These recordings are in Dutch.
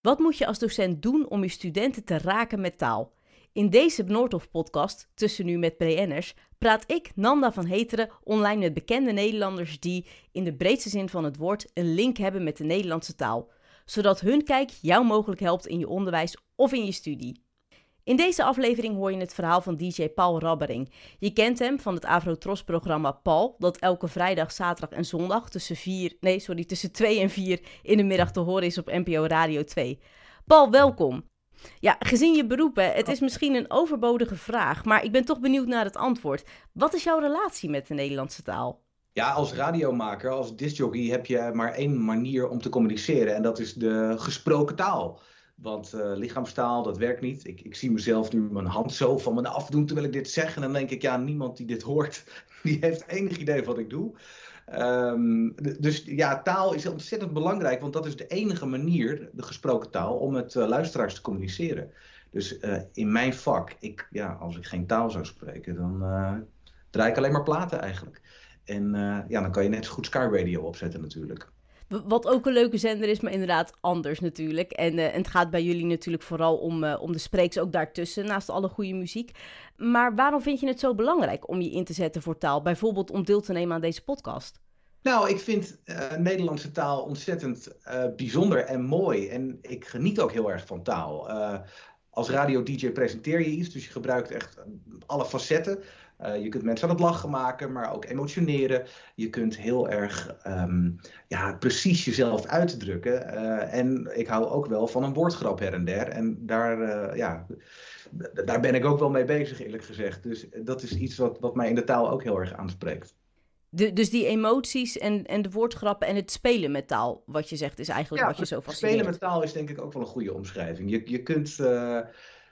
Wat moet je als docent doen om je studenten te raken met taal? In deze Noordhof-podcast, Tussen Nu met BN'ers, praat ik, Nanda van Heteren, online met bekende Nederlanders die, in de breedste zin van het woord, een link hebben met de Nederlandse taal. Zodat hun kijk jou mogelijk helpt in je onderwijs of in je studie. In deze aflevering hoor je het verhaal van DJ Paul Rabbering. Je kent hem van het Afro-Tros-programma Paul, dat elke vrijdag, zaterdag en zondag tussen, 4, nee, sorry, tussen 2 en 4 in de middag te horen is op NPO Radio 2. Paul, welkom. Ja, gezien je beroepen, het is misschien een overbodige vraag, maar ik ben toch benieuwd naar het antwoord. Wat is jouw relatie met de Nederlandse taal? Ja, als radiomaker, als discjockey heb je maar één manier om te communiceren en dat is de gesproken taal. Want uh, lichaamstaal, dat werkt niet. Ik, ik zie mezelf nu mijn hand zo van me afdoen terwijl ik dit zeg. En dan denk ik, ja, niemand die dit hoort, die heeft enig idee wat ik doe. Um, dus ja, taal is ontzettend belangrijk, want dat is de enige manier, de gesproken taal, om met uh, luisteraars te communiceren. Dus uh, in mijn vak, ik, ja, als ik geen taal zou spreken, dan draai ik alleen maar platen eigenlijk. En ja, dan kan je net zo goed Sky Radio opzetten natuurlijk. Wat ook een leuke zender is, maar inderdaad anders natuurlijk. En, en het gaat bij jullie natuurlijk vooral om, uh, om de spreeks ook daartussen, naast alle goede muziek. Maar waarom vind je het zo belangrijk om je in te zetten voor taal? Bijvoorbeeld om deel te nemen aan deze podcast? Nou, ik vind uh, Nederlandse taal ontzettend bijzonder en mooi. En ik geniet ook heel erg van taal. Als radio-dj presenteer je iets, dus je gebruikt echt alle facetten. Uh, je kunt mensen aan het lachen maken, maar ook emotioneren. Je kunt heel erg um, ja, precies jezelf uitdrukken. Uh, en ik hou ook wel van een woordgrap her en der. En daar, ja, daar ben ik ook wel mee bezig, eerlijk gezegd. Dus dat is iets wat, wat mij in de taal ook heel erg aanspreekt. De, dus die emoties en, en de woordgrappen en het spelen met taal, wat je zegt, is eigenlijk wat je zo fascineert. Spelen met taal is denk ik ook wel een goede omschrijving. Je, je kunt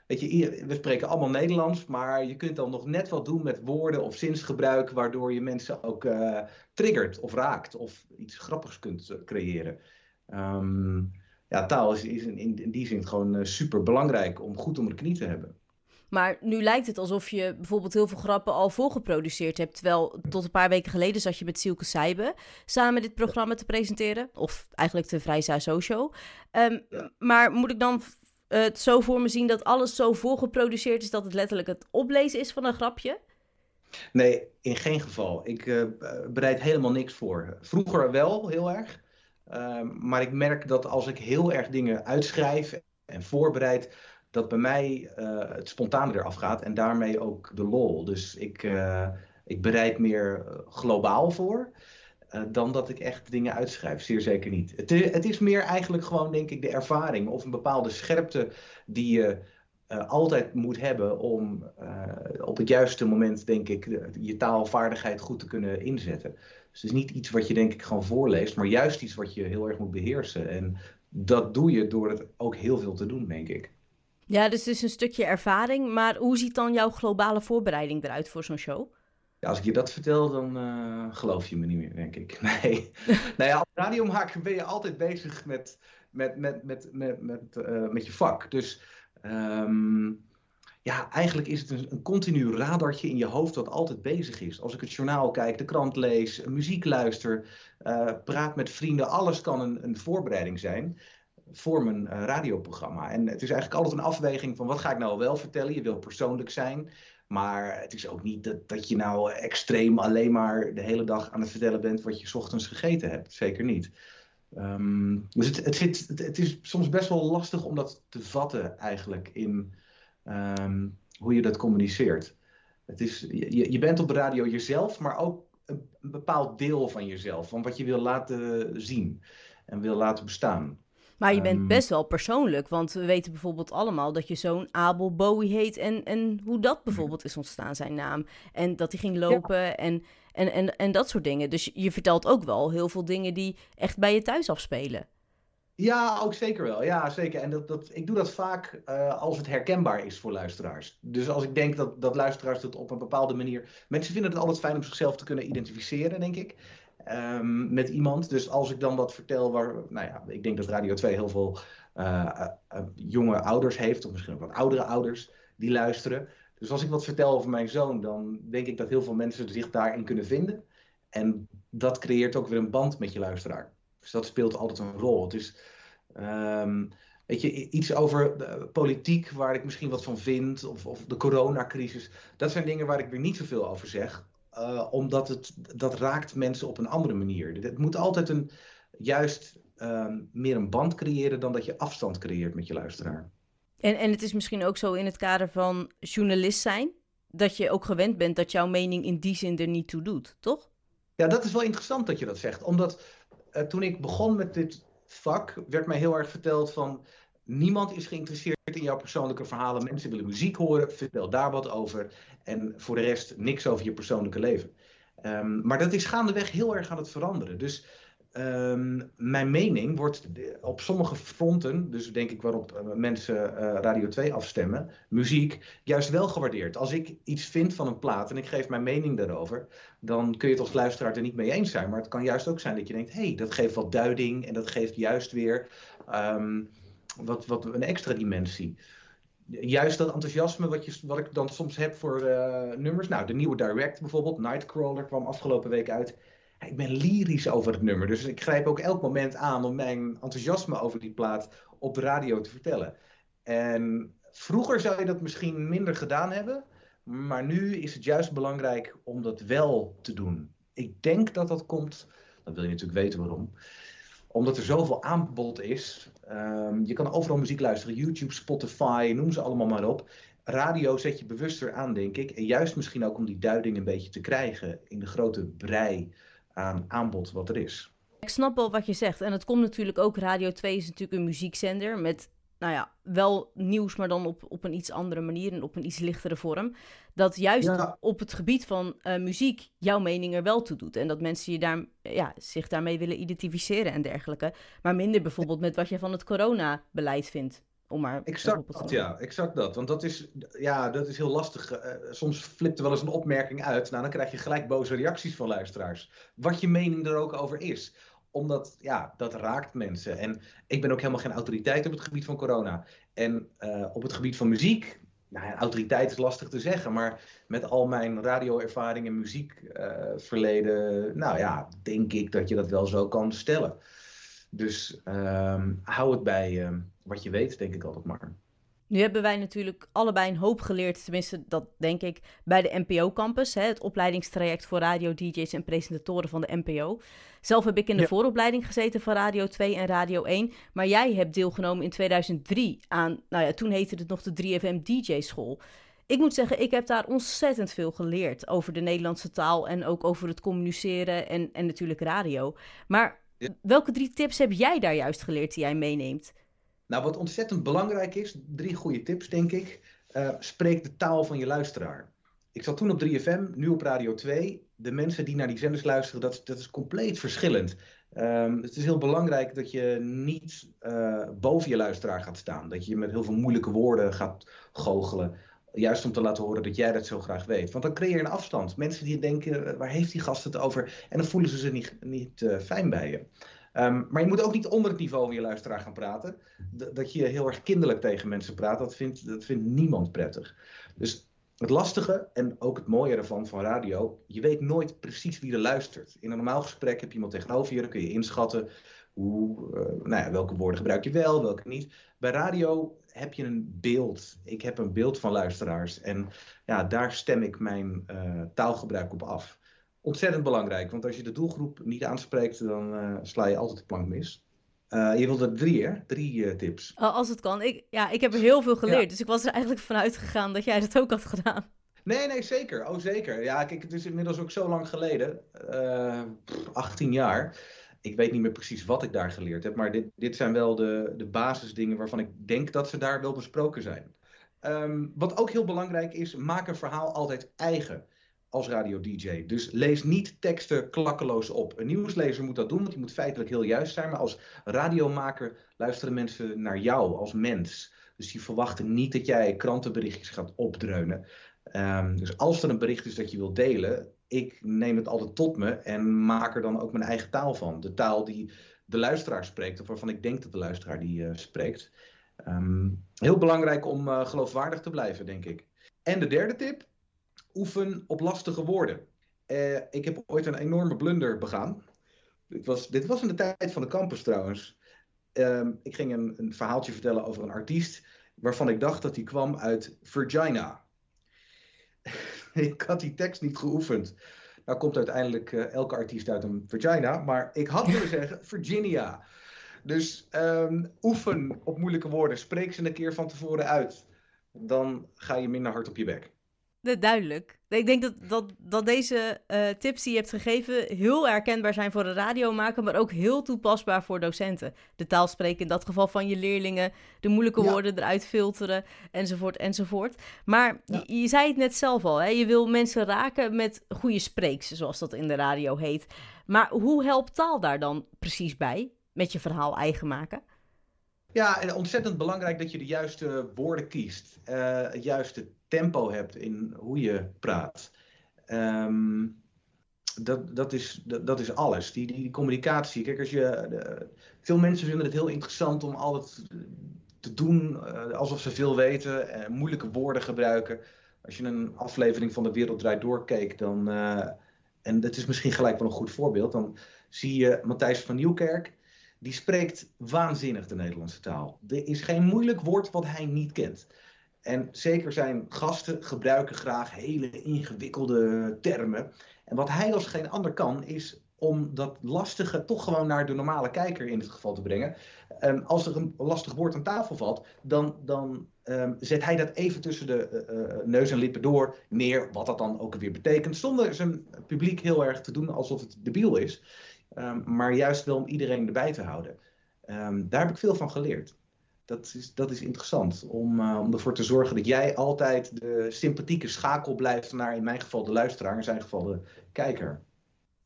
Weet je, we spreken allemaal Nederlands, maar je kunt dan nog net wat doen met woorden of zinsgebruik, waardoor je mensen ook uh, triggert of raakt of iets grappigs kunt eh, creëren. Um, ja, taal is, is in, in, die zin gewoon uh, super belangrijk om goed om de knie te hebben. Maar nu lijkt het alsof je bijvoorbeeld heel veel grappen al voorgeproduceerd hebt. Terwijl tot een paar weken geleden zat je met Silke Seibe samen dit programma te presenteren. Of eigenlijk de Vrij Zo Show. Um, ja. Maar moet ik dan het zo voor me zien dat alles zo voorgeproduceerd is dat het letterlijk het oplezen is van een grapje? Nee, in geen geval. Ik uh, bereid helemaal niks voor. Vroeger wel heel erg. Uh, maar ik merk dat als ik heel erg dingen uitschrijf en voorbereid, dat bij mij uh, het spontane eraf gaat en daarmee ook de lol. Dus ik, uh, ik bereid meer globaal voor. Dan dat ik echt dingen uitschrijf. Zeer zeker niet. Het, het, is meer eigenlijk gewoon, denk ik, de ervaring of een bepaalde scherpte die je altijd moet hebben om op het juiste moment, denk ik, je taalvaardigheid goed te kunnen inzetten. Dus het is niet iets wat je, denk ik, gewoon voorleest, maar juist iets wat je heel erg moet beheersen. En dat doe je door het ook heel veel te doen, denk ik. Ja, dus het is een stukje ervaring. Maar hoe ziet dan jouw globale voorbereiding eruit voor zo'n show? Ja, als ik je dat vertel, dan uh, geloof je me niet meer, denk ik. Nee. nou ja, als radiomaker ben je altijd bezig met, met, met, met, met, met, uh, met je vak. Dus um, ja, eigenlijk is het een, een continu radartje in je hoofd dat altijd bezig is. Als ik het journaal kijk, de krant lees, muziek luister, uh, praat met vrienden, alles kan een, een voorbereiding zijn voor mijn uh, radioprogramma. En het is eigenlijk altijd een afweging van wat ga ik nou wel vertellen. Je wil persoonlijk zijn. Maar het is ook niet dat, dat je nou extreem alleen maar de hele dag aan het vertellen bent wat je ochtends gegeten hebt. Zeker niet. Um, dus het, het, zit, het, het, is soms best wel lastig om dat te vatten eigenlijk in um, hoe je dat communiceert. Het is, je, je bent op de radio jezelf, maar ook een bepaald deel van jezelf. Van wat je wil laten zien en wil laten bestaan. Maar je bent ehm, best wel persoonlijk, want we weten bijvoorbeeld allemaal dat je zoon Abel Bowie heet en, en hoe dat bijvoorbeeld is ontstaan, zijn naam. En dat hij ging lopen en, en, en, en dat soort dingen. Dus je vertelt ook wel heel veel dingen die echt bij je thuis afspelen. Ja, ook zeker wel. Ja, zeker. En dat, dat, ik doe dat vaak uh, als het herkenbaar is voor luisteraars. Dus als ik denk dat, dat luisteraars het op een bepaalde manier. Mensen vinden het altijd fijn om zichzelf te kunnen identificeren, denk ik um, met iemand. Dus als ik dan wat vertel waar, nou ja, ik denk dat Radio 2 heel veel uh, uh, jonge ouders heeft, of misschien ook wat oudere ouders die luisteren. Dus als ik wat vertel over mijn zoon, dan denk ik dat heel veel mensen zich daarin kunnen vinden. En dat creëert ook weer een band met je luisteraar. Dus dat speelt altijd een rol. Het is, um, weet je, iets over politiek waar ik misschien wat van vind, of, of de coronacrisis. Dat zijn dingen waar ik weer niet zoveel over zeg, uh, omdat het, dat raakt mensen op een andere manier. Het moet altijd een, juist uh, meer een band creëren dan dat je afstand creëert met je luisteraar. En, en het is misschien ook zo in het kader van journalist zijn, dat je ook gewend bent dat jouw mening in die zin er niet toe doet, toch? Ja, dat is wel interessant dat je dat zegt. Omdat uh, toen ik begon met dit vak, werd mij heel erg verteld van niemand is geïnteresseerd in jouw persoonlijke verhalen. Mensen willen muziek horen, vertel daar wat over. En voor de rest niks over je persoonlijke leven. Um, maar dat is gaandeweg heel erg aan het veranderen. Dus um, mijn mening wordt op sommige fronten, dus denk ik waarop uh, mensen uh, Radio 2 afstemmen, muziek, juist wel gewaardeerd. Als ik iets vind van een plaat en ik geef mijn mening daarover, dan kun je het als luisteraar er niet mee eens zijn. Maar het kan juist ook zijn dat je denkt, hé, hey, dat geeft wat duiding en dat geeft juist weer um, wat, wat een extra dimensie juist dat enthousiasme wat, je, wat ik dan soms heb voor uh, nummers. Nou, de nieuwe Direct bijvoorbeeld, Nightcrawler kwam afgelopen week uit. Ik ben lyrisch over het nummer, dus ik grijp ook elk moment aan om mijn enthousiasme over die plaat op de radio te vertellen. En vroeger zou je dat misschien minder gedaan hebben, maar nu is het juist belangrijk om dat wel te doen. Ik denk dat dat komt, dan wil je natuurlijk weten waarom omdat er zoveel aanbod is. Um, je kan overal muziek luisteren. YouTube, Spotify, noem ze allemaal maar op. Radio zet je bewuster aan, denk ik. En juist misschien ook om die duiding een beetje te krijgen in de grote brei aan aanbod wat er is. Ik snap wel wat je zegt. En het komt natuurlijk ook. Radio 2 is natuurlijk een muziekzender met nou ja, wel nieuws, maar dan op, op een iets andere manier en op een iets lichtere vorm. Dat juist op het gebied van uh, muziek jouw mening er wel toe doet. En dat mensen je daar, ja, zich daarmee willen identificeren en dergelijke. Maar minder bijvoorbeeld met wat je van het coronabeleid vindt. Om maar exact dat, ja, exact dat. Want dat is, ja, dat is heel lastig. Uh, soms flipt er wel eens een opmerking uit. Nou, dan krijg je gelijk boze reacties van luisteraars. Wat je mening er ook over is omdat, ja, dat raakt mensen. En ik ben ook helemaal geen autoriteit op het gebied van corona. En uh, op het gebied van muziek, nou ja, autoriteit is lastig te zeggen, maar met al mijn radioervaring en muziekverleden, uh, nou ja, denk ik dat je dat wel zo kan stellen. Dus uh, hou het bij ehm, wat je weet, denk ik altijd maar. Nu hebben wij natuurlijk allebei een hoop geleerd, tenminste dat denk ik, bij de NPO-campus. Het opleidingstraject voor radio-dj's en presentatoren van de NPO. Zelf heb ik in de vooropleiding gezeten van Radio 2 en Radio 1. Maar jij hebt deelgenomen in 2003 aan, nou ja, toen heette het nog de 3FM DJ-school. Ik moet zeggen, ik heb daar ontzettend veel geleerd over de Nederlandse taal en ook over het communiceren en, en natuurlijk radio. Maar welke drie tips heb jij daar juist geleerd die jij meeneemt? Nou, wat ontzettend belangrijk is, drie goede tips denk ik. Uh, spreek de taal van je luisteraar. Ik zat toen op 3FM, nu op Radio 2. De mensen die naar die zenders luisteren, dat, dat is compleet verschillend. Um, het is heel belangrijk dat je niet uh, boven je luisteraar gaat staan. Dat je met heel veel moeilijke woorden gaat goochelen. Juist om te laten horen dat jij dat zo graag weet. Want dan creëer je een afstand. Mensen die denken, eh, waar heeft die gast het over? En dan voelen ze zich niet, niet fijn bij je. Um, maar je moet ook niet onder het niveau van je luisteraar gaan praten. Dat je heel erg kinderlijk tegen mensen praat, dat vindt, dat vindt niemand prettig. Dus het lastige en ook het mooie ervan van radio, je weet nooit precies wie er luistert. In een normaal gesprek heb je iemand tegenover je, dan kun je inschatten hoe, uh, nou ja, welke woorden gebruik je wel, welke niet. Bij radio heb je een beeld. Ik heb een beeld van luisteraars en ja, daar stem ik mijn uh, taalgebruik op af ontzettend belangrijk. Want als je de doelgroep niet aanspreekt, dan uh, sla je altijd de plank mis. Uh, je wilde drie, hè? Drie uh, tips. Als het kan. Ik, ja, ik heb er heel veel geleerd. Ja. Dus ik was er eigenlijk vanuit gegaan dat jij dat ook had gedaan. Nee, nee, zeker. Oh, zeker. Ja, kijk, het is inmiddels ook zo lang geleden. Uh, 18 jaar. Ik weet niet meer precies wat ik daar geleerd heb. Maar dit, dit zijn wel de, de basisdingen waarvan ik denk dat ze daar wel besproken zijn. Um, wat ook heel belangrijk is, maak een verhaal altijd eigen als radio-dj. Dus lees niet teksten klakkeloos op. Een nieuwslezer moet dat doen, want die moet feitelijk heel juist zijn. Maar als radiomaker luisteren mensen naar jou als mens. Dus die verwachten niet dat jij krantenberichtjes gaat opdreunen. Um, dus als er een bericht is dat je wilt delen, ik neem het altijd tot me en maak er dan ook mijn eigen taal van. De taal die de luisteraar spreekt, of waarvan ik denk dat de luisteraar die uh, spreekt. Um, heel belangrijk om uh, geloofwaardig te blijven, denk ik. En de derde tip, oefen op lastige woorden. Uh, ik heb ooit een enorme blunder begaan. Dit was, dit was in de tijd van de campus trouwens. ehm, ik ging een, een verhaaltje vertellen over een artiest waarvan ik dacht dat hij kwam uit Virginia. ik had die tekst niet geoefend. Nou komt uiteindelijk uh, elke artiest uit een Virginia, maar ik had willen zeggen Virginia. Dus um, oefen op moeilijke woorden, spreek ze een keer van tevoren uit. Dan ga je minder hard op je bek. Duidelijk. Ik denk dat, dat, dat deze uh, tips die je hebt gegeven heel herkenbaar zijn voor de radiomaker, maar ook heel toepasbaar voor docenten. De taal spreken in dat geval van je leerlingen, de moeilijke woorden eruit filteren, enzovoort, enzovoort. Maar je, je, zei het net zelf al, hè? je wil mensen raken met goede spreeks, zoals dat in de radio heet. Maar hoe helpt taal daar dan precies bij, met je verhaal eigen maken? Ja, en ontzettend belangrijk dat je de juiste woorden kiest. Uh, het juiste tempo hebt in hoe je praat. Ehm, dat, dat, is, dat, dat, is alles. Die, die, communicatie. Kijk, als je, de, veel mensen vinden het heel interessant om altijd te doen uh, alsof ze veel weten en moeilijke woorden gebruiken. Als je een aflevering van de Wereld Draait Door keek, dan, en dat is misschien gelijk wel een goed voorbeeld, dan zie je Matthijs van Nieuwkerk die spreekt waanzinnig de Nederlandse taal. Er is geen moeilijk woord wat hij niet kent. En zeker zijn gasten gebruiken graag hele ingewikkelde termen. En wat hij als geen ander kan, is om dat lastige toch gewoon naar de normale kijker in dit geval te brengen. Um, als er een lastig woord aan tafel valt, dan, dan um, zet hij dat even tussen de uh, neus en lippen door neer, wat dat dan ook weer betekent, zonder zijn publiek heel erg te doen alsof het debiel is. Um, maar juist wel om iedereen erbij te houden. Um, daar heb ik veel van geleerd. Dat is, dat is interessant, om, uh, om ervoor te zorgen dat jij altijd de sympathieke schakel blijft naar in mijn geval de luisteraar, in zijn geval de kijker.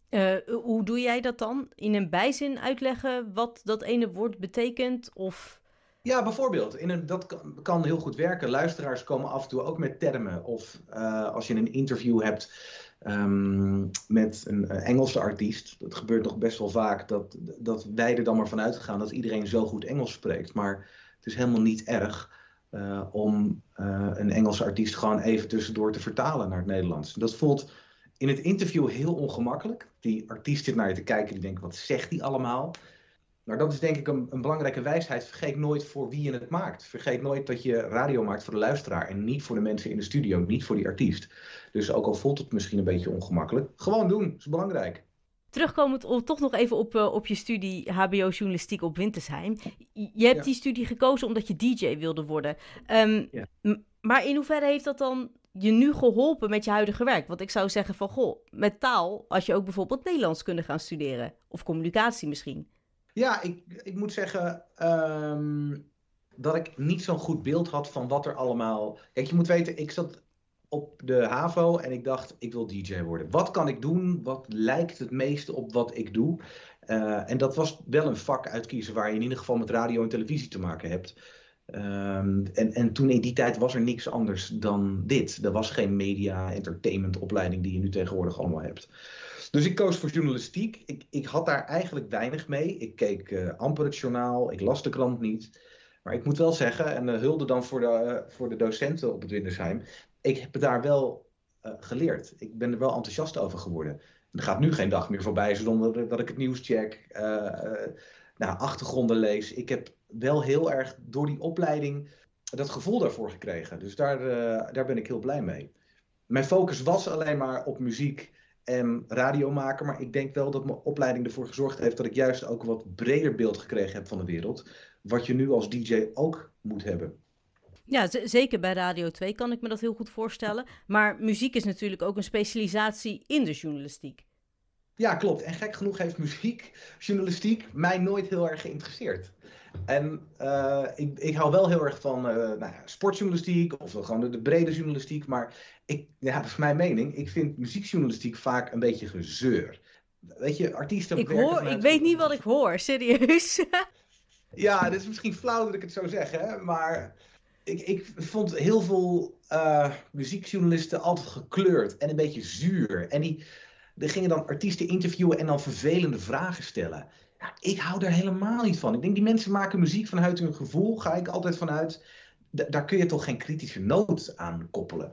Uh, hoe doe jij dat dan? In een bijzin uitleggen wat dat ene woord betekent? Of... Ja, bijvoorbeeld. In een, dat kan, kan, heel goed werken. Luisteraars komen af en toe ook met termen. Of uh, als je een interview hebt Um, met een Engelse artiest. Dat gebeurt toch best wel vaak dat, dat wij er dan maar vanuit gaan dat iedereen zo goed Engels spreekt. Maar het is helemaal niet erg uh, om uh, een Engelse artiest gewoon even tussendoor te vertalen naar het Nederlands. Dat voelt in het interview heel ongemakkelijk. Die artiest zit naar je te kijken, die denkt, wat zegt die allemaal? Maar dat is denk ik een, een, belangrijke wijsheid. Vergeet nooit voor wie je het maakt. Vergeet nooit dat je radio maakt voor de luisteraar en niet voor de mensen in de studio, niet voor die artiest. Dus ook al voelt het misschien een beetje ongemakkelijk, gewoon doen. Dat is belangrijk. Terugkomend om toch nog even op, uh, op je studie HBO journalistiek op Wintersheim. Je hebt ja. die studie gekozen omdat je DJ wilde worden. Um, ja. Maar in hoeverre heeft dat dan je nu geholpen met je huidige werk? Want ik zou zeggen van, goh, met taal als je ook bijvoorbeeld Nederlands kunnen gaan studeren. Of communicatie misschien. Ja, ik, ik moet zeggen um, dat ik niet zo'n goed beeld had van wat er allemaal. Kijk, je moet weten, ik zat op de HAVO en ik dacht, ik wil DJ worden. Wat kan ik doen? Wat lijkt het meeste op wat ik doe? Uh, en dat was wel een vak uitkiezen waar je in ieder geval met radio en televisie te maken hebt. Um, en, en toen in die tijd was er niks anders dan dit. Er was geen media, entertainment opleiding die je nu tegenwoordig allemaal hebt. Dus ik koos voor journalistiek. Ik, ik had daar eigenlijk weinig mee. Ik keek uh, amper het journaal, ik las de krant niet. Maar ik moet wel zeggen, en uh, hulde dan voor de, uh, voor de docenten op het Windersheim. Ik heb daar wel geleerd. Ik ben er wel enthousiast over geworden. Er gaat nu geen dag meer voorbij zonder dat ik het nieuws check, nou, achtergronden lees. Ik heb wel heel erg door die opleiding dat gevoel daarvoor gekregen. Dus daar, daar ben ik heel blij mee. Mijn focus was alleen maar op muziek en radiomaker. Maar ik denk wel dat mijn opleiding ervoor gezorgd heeft dat ik juist ook een wat breder beeld gekregen heb van de wereld. Wat je nu als DJ ook moet hebben. Ja, zeker bij Radio 2 kan ik me dat heel goed voorstellen. Maar muziek is natuurlijk ook een specialisatie in de journalistiek. Ja, klopt. En gek genoeg heeft muziek, journalistiek mij nooit heel erg geïnteresseerd. En uh, ik, ik hou wel heel erg van uh, nou ja, sportjournalistiek of gewoon de, de, brede journalistiek. Maar ik, ja, dat is mijn mening. Ik vind muziekjournalistiek vaak een beetje gezeur. Weet je, artiesten. Ik, hoor, ik weet niet wat ik hoor, serieus. ja, het is misschien flauw dat ik het zo zeg, hè, maar ik, ik vond heel veel uh, muziekjournalisten altijd gekleurd en een beetje zuur. En die, die gingen dan artiesten interviewen en dan vervelende vragen stellen. Ja, ik hou daar helemaal niet van. Ik denk, die mensen maken muziek vanuit hun gevoel, ga ik altijd vanuit. daar kun je toch geen kritische noot aan koppelen.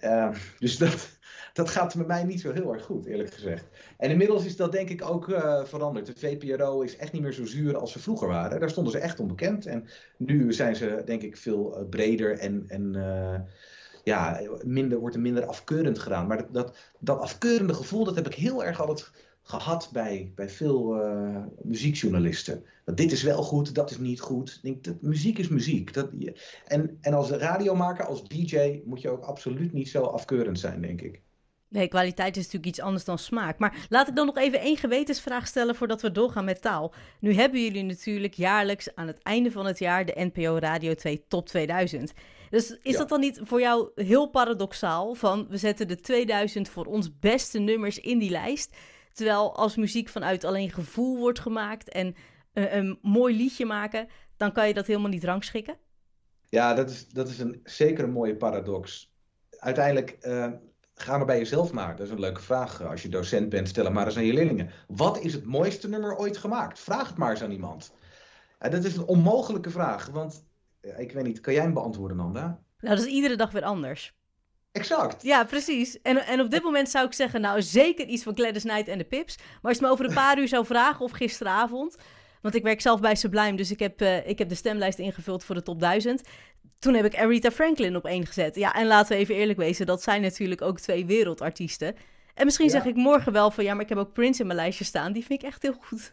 Uh, dus dat, dat gaat met mij niet zo heel erg goed, eerlijk gezegd. En inmiddels is dat denk ik ook uh, veranderd. De VPRO is echt niet meer zo zuur als ze vroeger waren. Daar stonden ze echt onbekend. En nu zijn ze denk ik veel uh, breder en, en uh, ja, minder, wordt er minder afkeurend gedaan. Maar dat, dat, dat afkeurende gevoel, dat heb ik heel erg altijd gehad bij, bij veel uh, muziekjournalisten. Dat dit is wel goed, dat is niet goed. Ik denk, dat, muziek is muziek. Dat, en, en als radiomaker, als DJ, moet je ook absoluut niet zo afkeurend zijn, denk ik. Nee, kwaliteit is natuurlijk iets anders dan smaak. Maar laat ik dan nog even één gewetensvraag stellen voordat we doorgaan met taal. Nu hebben jullie natuurlijk jaarlijks aan het einde van het jaar de NPO Radio 2 Top 2000. Dus is dat dan niet voor jou heel paradoxaal? Van we zetten de 2000 voor ons beste nummers in die lijst. Terwijl als muziek vanuit alleen gevoel wordt gemaakt en een, een mooi liedje maken, dan kan je dat helemaal niet rangschikken? Ja, dat is, dat is een, zeker een mooie paradox. Uiteindelijk. Uh ga maar bij jezelf maar. Dat is een leuke vraag. Als je docent bent, stel het maar eens aan je leerlingen. Wat is het mooiste nummer ooit gemaakt? Vraag het maar eens aan iemand. En dat is een onmogelijke vraag, want ik weet niet, kan jij hem beantwoorden, Nanda? Nou, dat is iedere dag weer anders. Exact. Ja, precies. En, en op dit moment zou ik zeggen, nou zeker iets van Gladys Knight en de Pips. Maar als je me over een paar uur zou vragen, of gisteravond... Want ik werk zelf bij Sublime, dus ik heb, uh, ik heb de stemlijst ingevuld voor de top 1000. Toen heb ik Aretha Franklin op één gezet. Ja, en laten we even eerlijk wezen, dat zijn natuurlijk ook twee wereldartiesten. En misschien ja. zeg ik morgen wel van ja, maar ik heb ook Prince in mijn lijstje staan. Die vind ik echt heel goed.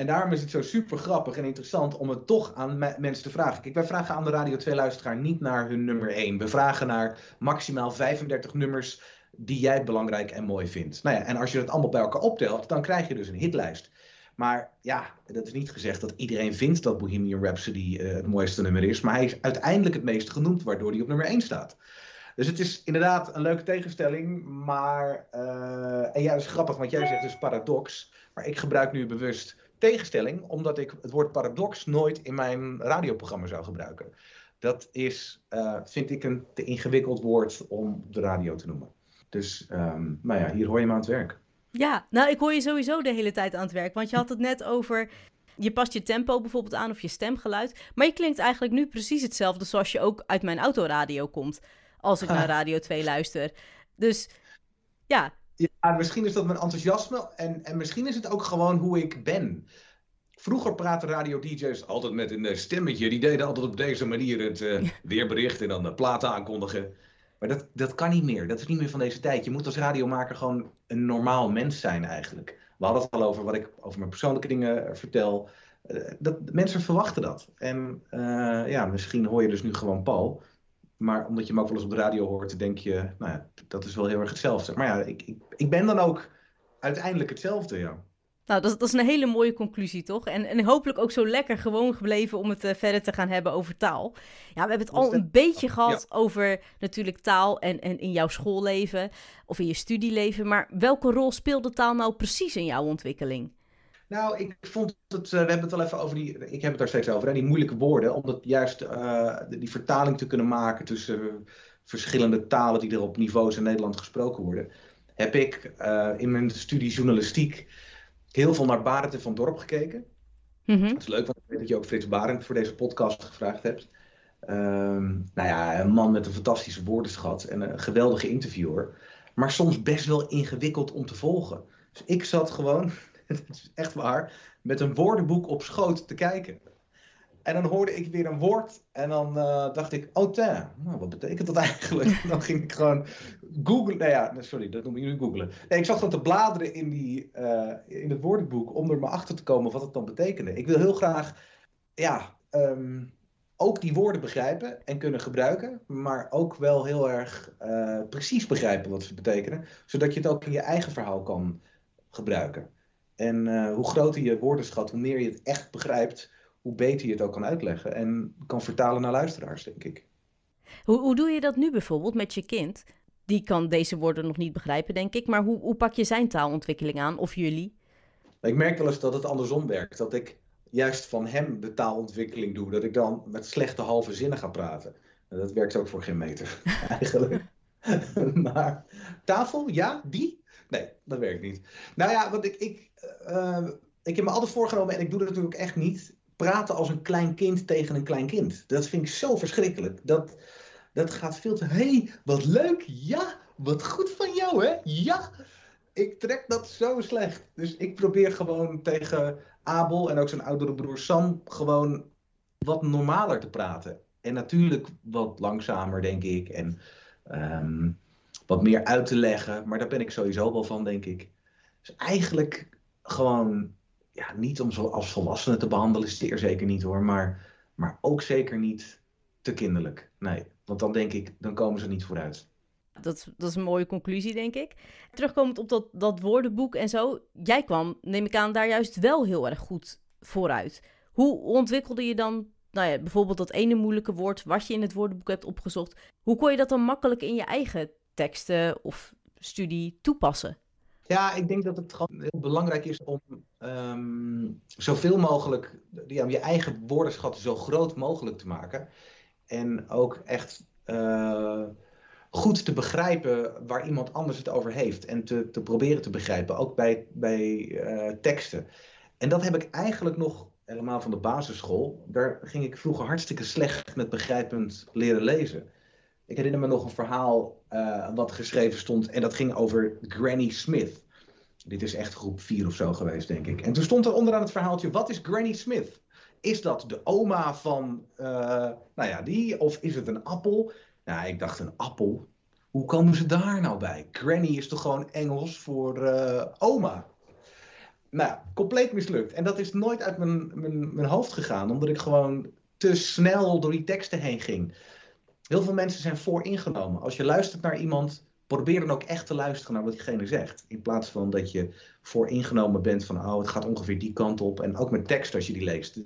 En daarom is het zo super grappig en interessant om het toch aan mensen te vragen. Kijk, wij vragen aan de Radio 2-luisteraar niet naar hun nummer 1. We vragen naar maximaal 35 nummers die jij belangrijk en mooi vindt. Nou ja, en als je dat allemaal bij elkaar optelt, dan krijg je dus een hitlijst. Maar ja, dat is niet gezegd dat iedereen vindt dat Bohemian Rhapsody uh, het mooiste nummer is. Maar hij is uiteindelijk het meest genoemd, waardoor hij op nummer 1 staat. Dus het is inderdaad een leuke tegenstelling. Maar, uh, en ja, dat is grappig, want jij zegt dus paradox. Maar ik gebruik nu bewust tegenstelling, omdat ik het woord paradox nooit in mijn radioprogramma zou gebruiken. Dat is, uh, vind ik, een te ingewikkeld woord om de radio te noemen. Dus, um, nou ja, hier hoor je me aan het werk. Ja, nou, ik hoor je sowieso de hele tijd aan het werk. Want je had het net over. Je past je tempo bijvoorbeeld aan of je stemgeluid. Maar je klinkt eigenlijk nu precies hetzelfde zoals je ook uit mijn autoradio komt. Als ik naar Radio 2 luister. Dus ja. Ja, misschien is dat mijn enthousiasme. En, en misschien is het ook gewoon hoe ik ben. Vroeger praten radio-dj's altijd met een stemmetje. Die deden altijd op deze manier het uh, weerbericht en dan de platen aankondigen. Maar dat, dat kan niet meer. Dat is niet meer van deze tijd. Je moet als radiomaker gewoon een normaal mens zijn eigenlijk. We hadden het al over wat ik over mijn persoonlijke dingen vertel. Uh, dat, mensen verwachten dat. En uh, ja, misschien hoor je dus nu gewoon Paul. Maar omdat je hem ook wel eens op de radio hoort, denk je, nou ja, dat is wel heel erg hetzelfde. Maar ja, ik, ik, ik ben dan ook uiteindelijk hetzelfde, ja. Nou, dat, dat, is een hele mooie conclusie, toch? En, en hopelijk ook zo lekker gewoon gebleven om het uh, verder te gaan hebben over taal. Ja, we hebben het al een beetje gehad ja. over natuurlijk taal en, en in jouw schoolleven of in je studieleven. Maar welke rol speelde taal nou precies in jouw ontwikkeling? Nou, ik vond het, uh, we hebben het al even over die, ik heb het daar steeds over, hè, die moeilijke woorden. Om dat juist uh, die vertaling te kunnen maken tussen verschillende talen die er op niveaus in Nederland gesproken worden. Heb ik in mijn studie journalistiek heel veel naar Barend van Dorp gekeken. Mm -hmm. Dat is leuk, want ik weet dat je ook Frits Barend voor deze podcast gevraagd hebt. Um, nou ja, een man met een fantastische woordenschat en een geweldige interviewer. Maar soms best wel ingewikkeld om te volgen. Dus ik zat gewoon, het is echt waar, met een woordenboek op schoot te kijken. En dan hoorde ik weer een woord en dan uh, dacht ik, oh ten, nou, wat betekent dat eigenlijk? dan ging ik gewoon googlen, nee ja, sorry, dat noemen jullie googlen. Nee, ik zat gewoon te bladeren in, die, uh, in het woordenboek om er maar achter te komen wat het dan betekende. Ik wil heel graag, ja, um, ook die woorden begrijpen en kunnen gebruiken, maar ook wel heel erg uh, precies begrijpen wat ze betekenen, zodat je het ook in je eigen verhaal kan gebruiken. En hoe groter je woordenschat, hoe meer je het echt begrijpt, hoe beter je het ook kan uitleggen en kan vertalen naar luisteraars, denk ik. Hoe, hoe doe je dat nu bijvoorbeeld met je kind? Die kan deze woorden nog niet begrijpen, denk ik. Maar hoe, hoe pak je zijn taalontwikkeling aan, of jullie? Ik merk wel eens dat het andersom werkt. Dat ik juist van hem de taalontwikkeling doe. Dat ik dan met slechte halve zinnen ga praten. Dat werkt ook voor geen meter, eigenlijk. maar tafel, ja, die? Nee, dat werkt niet. Nou ja, want ik, ik, uh, ik heb me altijd voorgenomen, en ik doe dat natuurlijk echt niet praten als een klein kind tegen een klein kind. Dat vind ik zo verschrikkelijk. Dat, dat gaat veel te... hey, wat leuk! Ja, wat goed van jou, hè? Ja! Ik trek dat zo slecht. Dus ik probeer gewoon tegen Abel en ook zijn oudere broer Sam gewoon wat normaler te praten. En natuurlijk wat langzamer, denk ik. En ehm, wat meer uit te leggen. Maar daar ben ik sowieso wel van, denk ik. Dus eigenlijk gewoon, ja, niet om zo als volwassene te behandelen, zeer zeker niet hoor. Maar, maar ook zeker niet te kinderlijk. Nee, want dan denk ik, dan komen ze niet vooruit. Dat, dat is een mooie conclusie, denk ik. Terugkomend op dat, dat woordenboek en zo. Jij kwam, neem ik aan, daar juist wel heel erg goed vooruit. Hoe ontwikkelde je dan nou ja, bijvoorbeeld dat ene moeilijke woord wat je in het woordenboek hebt opgezocht? Hoe kon je dat dan makkelijk in je eigen teksten of studie toepassen? Ja, ik denk dat het gewoon heel belangrijk is om um, zoveel mogelijk ja, je eigen woordenschat zo groot mogelijk te maken. En ook echt uh, goed te begrijpen waar iemand anders het over heeft. En te, te proberen te begrijpen, ook bij, bij uh, teksten. En dat heb ik eigenlijk nog helemaal van de basisschool. Daar ging ik vroeger hartstikke slecht met begrijpend leren lezen. Ik herinner me nog een verhaal uh, wat geschreven stond en dat ging over Granny Smith. Dit is echt groep 4 of zo geweest, denk ik. En toen stond er onderaan het verhaaltje: wat is Granny Smith? Is dat de oma van, uh, nou ja, die? Of is het een appel? Nou, ik dacht een appel. Hoe komen ze daar nou bij? Granny is toch gewoon Engels voor uh, oma? Nou, compleet mislukt. En dat is nooit uit mijn, mijn, mijn hoofd gegaan, omdat ik gewoon te snel door die teksten heen ging. Heel veel mensen zijn vooringenomen. Als je luistert naar iemand, probeer dan ook echt te luisteren naar wat diegene zegt. In plaats van dat je vooringenomen bent van, oh, het gaat ongeveer die kant op. En ook met tekst als je die leest.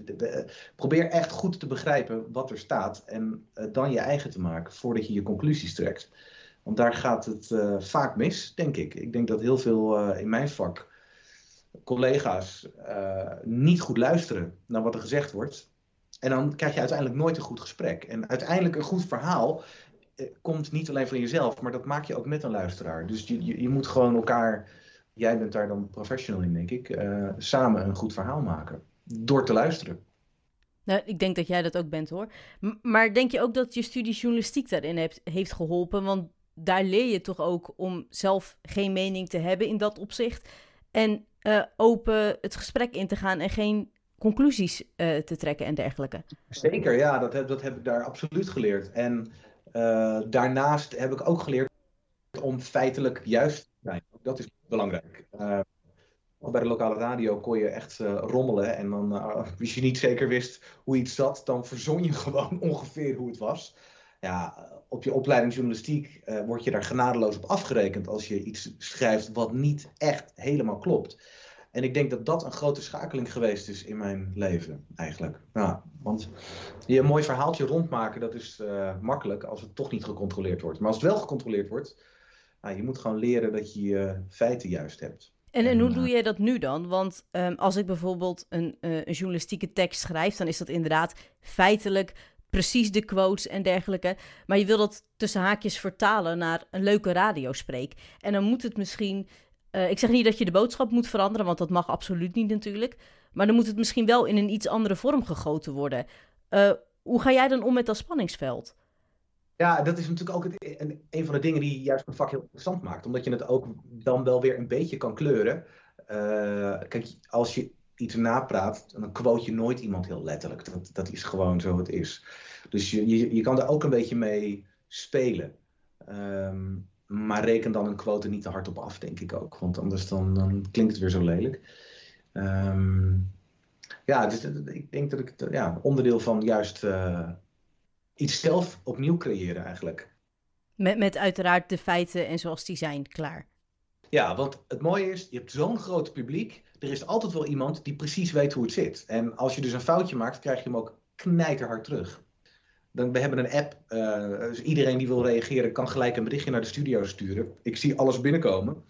Probeer echt goed te begrijpen wat er staat en uh, dan je eigen te maken voordat je je conclusies trekt. Want daar gaat het uh, vaak mis, denk ik. Ik denk dat heel veel uh, in mijn vak collega's niet goed luisteren naar wat er gezegd wordt. En dan krijg je uiteindelijk nooit een goed gesprek. En uiteindelijk een goed verhaal eh, komt niet alleen van jezelf, maar dat maak je ook met een luisteraar. Dus je, je, moet gewoon elkaar, jij bent daar dan professional in, denk ik, uh, samen een goed verhaal maken. Door te luisteren. Nou, ik denk dat jij dat ook bent hoor. Maar denk je ook dat je studie journalistiek daarin heeft, heeft geholpen? Want daar leer je toch ook om zelf geen mening te hebben in dat opzicht. En uh, open het gesprek in te gaan en geen conclusies uh, te trekken en dergelijke. Zeker, ja, dat heb, dat heb ik daar absoluut geleerd. En uh, daarnaast heb ik ook geleerd om feitelijk juist te zijn. Dat is belangrijk. Uh, bij de lokale radio kon je echt rommelen. En dan, als je niet zeker wist hoe iets zat, dan verzon je gewoon ongeveer hoe het was. Ja, op je opleiding journalistiek word je daar genadeloos op afgerekend als je iets schrijft wat niet echt helemaal klopt. En ik denk dat dat een grote schakeling geweest is in mijn leven, eigenlijk. Ja, want je een mooi verhaaltje rondmaken, dat is uh, makkelijk als het toch niet gecontroleerd wordt. Maar als het wel gecontroleerd wordt, nou, je moet gewoon leren dat je je feiten juist hebt. En, en hoe doe jij dat nu dan? Want um, als ik bijvoorbeeld een, uh, een journalistieke tekst schrijf, dan is dat inderdaad feitelijk precies de quotes en dergelijke. Maar je wil dat tussen haakjes vertalen naar een leuke radiospreek. En dan moet het misschien uh, ik zeg niet dat je de boodschap moet veranderen, want dat mag absoluut niet natuurlijk. Maar dan moet het misschien wel in een iets andere vorm gegoten worden. Uh, hoe ga jij dan om met dat spanningsveld? Ja, dat is natuurlijk ook het, een, een, van de dingen die juist mijn vak heel interessant maakt. Omdat je het ook dan wel weer een beetje kan kleuren. Uh, kijk, als je iets napraat, dan quote je nooit iemand heel letterlijk. Dat, dat is gewoon zo het is. Dus je, je, kan er ook een beetje mee spelen. Um, maar reken dan een quote niet te hard op af, denk ik ook. Want anders dan, dan klinkt het weer zo lelijk. Um, ja, dus ik denk dat ik ja, onderdeel van juist uh, iets zelf opnieuw creëren eigenlijk. Met, met uiteraard de feiten en zoals die zijn klaar. Ja, want het mooie is, je hebt zo'n groot publiek. Er is altijd wel iemand die precies weet hoe het zit. En als je dus een foutje maakt, krijg je hem ook knijterhard terug. Dan, we hebben een app, uh, dus iedereen die wil reageren kan gelijk een berichtje naar de studio sturen. Ik zie alles binnenkomen.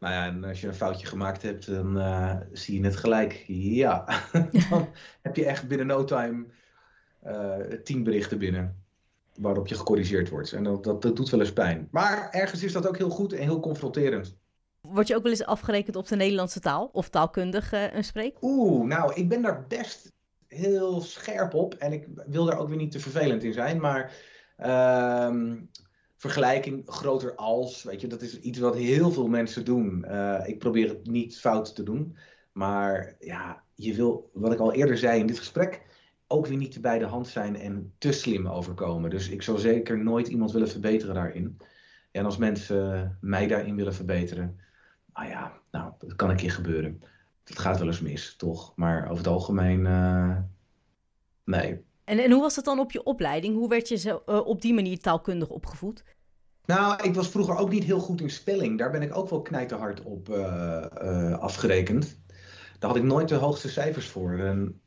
Nou ja, en als je een foutje gemaakt hebt, dan uh, zie je het gelijk. Ja, dan heb je echt binnen no time uh, tien berichten binnen waarop je gecorrigeerd wordt. En dat, dat, dat, doet wel eens pijn. Maar ergens is dat ook heel goed en heel confronterend. Word je ook wel eens afgerekend op de Nederlandse taal of taalkundig uh, een spreek? Oeh, nou, ik ben daar best heel scherp op. En ik wil daar ook weer niet te vervelend in zijn. Maar Ehm, vergelijking groter als, weet je, dat is iets wat heel veel mensen doen. Uh, ik probeer het niet fout te doen. Maar ja, je wil, wat ik al eerder zei in dit gesprek, ook weer niet te bij de hand zijn en te slim overkomen. Dus ik zou zeker nooit iemand willen verbeteren daarin. En als mensen mij daarin willen verbeteren, nou ja, nou, dat kan een keer gebeuren. Het gaat wel eens mis, toch? Maar over het algemeen, uh, nee. En, en hoe was het dan op je opleiding? Hoe werd je zo, uh, op die manier taalkundig opgevoed? Nou, ik was vroeger ook niet heel goed in spelling. Daar ben ik ook wel knijterhard op uh, afgerekend. Daar had ik nooit de hoogste cijfers voor. En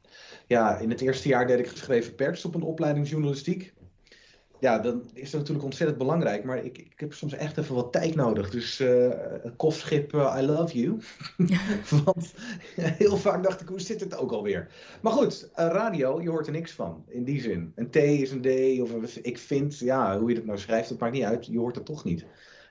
ja, in het eerste jaar deed ik geschreven pers op een opleiding journalistiek ja, dan is dat natuurlijk ontzettend belangrijk. Maar ik, ik heb soms echt even wat tijd nodig. Dus uh, kofschip, uh, I love you. Want heel vaak dacht ik, hoe zit het ook alweer? Maar goed, radio, je hoort er niks van. In die zin. Een T is een D. Of een, ik vind, ja, hoe je het nou schrijft, dat maakt niet uit. Je hoort het toch niet.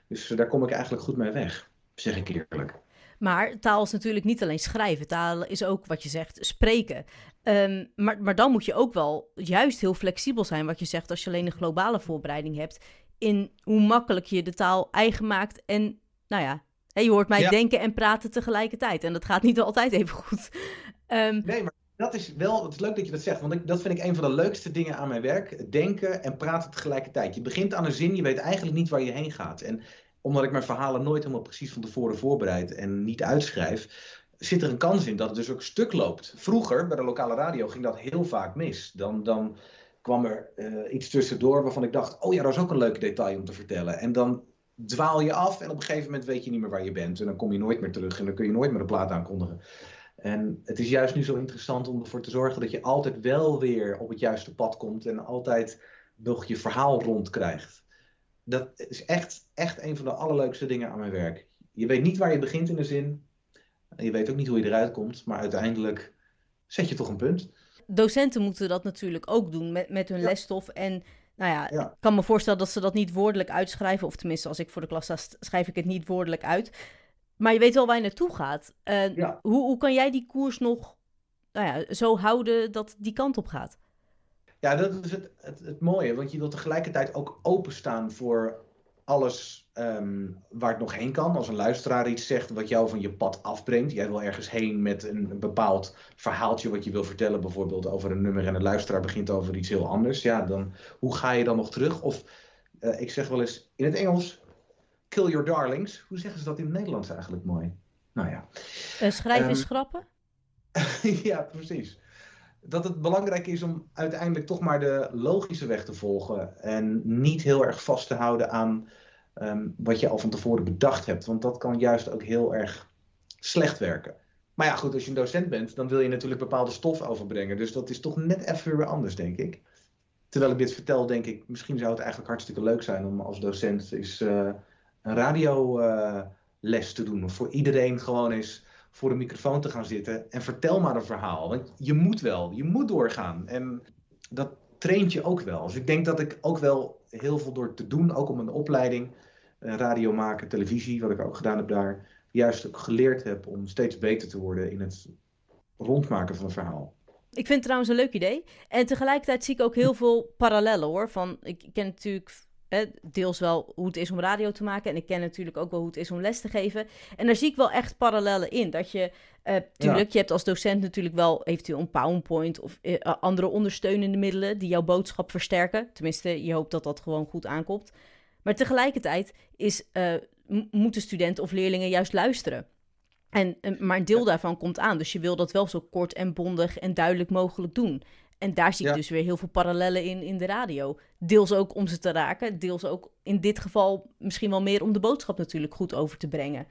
Dus daar kom ik eigenlijk goed mee weg. Zeg ik eerlijk. Maar taal is natuurlijk niet alleen schrijven. Taal is ook wat je zegt, spreken. Um, maar, maar dan moet je ook wel juist heel flexibel zijn, wat je zegt, als je alleen een globale voorbereiding hebt. In hoe makkelijk je de taal eigen maakt. En nou ja, je hoort mij denken en praten tegelijkertijd. En dat gaat niet altijd even goed. Um, nee, maar dat is wel, het is leuk dat je dat zegt, want ik, dat vind ik een van de leukste dingen aan mijn werk. Denken en praten tegelijkertijd. Je begint aan een zin, je weet eigenlijk niet waar je heen gaat. En omdat ik mijn verhalen nooit helemaal precies van tevoren voorbereid en niet uitschrijf, zit er een kans in dat het dus ook stuk loopt. Vroeger, bij de lokale radio, ging dat heel vaak mis. Dan, dan kwam er uh, iets tussendoor waarvan ik dacht, oh ja, dat is ook een leuk detail om te vertellen. En dan dwaal je af en op een gegeven moment weet je niet meer waar je bent. En dan kom je nooit meer terug en dan kun je nooit meer de plaat aankondigen. En het is juist nu zo interessant om ervoor te zorgen dat je altijd wel weer op het juiste pad komt en altijd nog je verhaal rondkrijgt. Dat is echt, echt een van de allerleukste dingen aan mijn werk. Je weet niet waar je begint in de zin, je weet ook niet hoe je eruit komt, maar uiteindelijk zet je toch een punt. Docenten moeten dat natuurlijk ook doen met, met hun lesstof. En nou ja, ik kan me voorstellen dat ze dat niet woordelijk uitschrijven. Of tenminste, als ik voor de klas sta, schrijf ik het niet woordelijk uit. Maar je weet wel waar je naartoe gaat. Uh, hoe, hoe kan jij die koers nog nou ja, zo houden dat die kant op gaat? Ja, dat is het, het, het mooie. Want je wilt tegelijkertijd ook openstaan voor alles ehm, waar het nog heen kan. Als een luisteraar iets zegt wat jou van je pad afbrengt. Jij wil ergens heen met een, bepaald verhaaltje wat je wil vertellen. Bijvoorbeeld over een nummer en een luisteraar begint over iets heel anders. Ja, dan, hoe ga je dan nog terug? Of uh, ik zeg wel eens in het Engels, kill your darlings. Hoe zeggen ze dat in het Nederlands eigenlijk mooi? Nou ja. Uh, schrijven um, is grappen? ja, precies dat het belangrijk is om uiteindelijk toch maar de logische weg te volgen. En niet heel erg vast te houden aan um, wat je al van tevoren bedacht hebt. Want dat kan juist ook heel erg slecht werken. Maar ja, goed, als je een docent bent, dan wil je natuurlijk bepaalde stof overbrengen. Dus dat is toch net even weer anders, denk ik. Terwijl ik dit vertel, denk ik, misschien zou het eigenlijk hartstikke leuk zijn om als docent eens uh, een radioles uh, te doen. Of voor iedereen gewoon eens voor een microfoon te gaan zitten en vertel maar een verhaal. Want je moet wel, je moet doorgaan. En dat traint je ook wel. Dus ik denk dat ik ook wel heel veel door te doen, ook om een opleiding, eh, radio maken, televisie, wat ik ook gedaan heb daar, juist ook geleerd heb om steeds beter te worden in het rondmaken van een verhaal. Ik vind het trouwens een leuk idee. En tegelijkertijd zie ik ook heel veel parallellen hoor. Van, ik ken natuurlijk deels wel hoe het is om radio te maken. En ik ken natuurlijk ook wel hoe het is om les te geven. En daar zie ik wel echt parallellen in. Dat je, uh, tuurlijk, je hebt als docent natuurlijk wel eventueel een PowerPoint of uh, andere ondersteunende middelen die jouw boodschap versterken. Tenminste, je hoopt dat dat gewoon goed aankomt. Maar tegelijkertijd is, uh, moeten studenten of leerlingen juist luisteren. En, maar een deel daarvan komt aan. Dus je wil dat wel zo kort en bondig en duidelijk mogelijk doen. En daar zie ik dus weer heel veel parallellen in in de radio. Deels ook om ze te raken, deels ook in dit geval misschien wel meer om de boodschap natuurlijk goed over te brengen.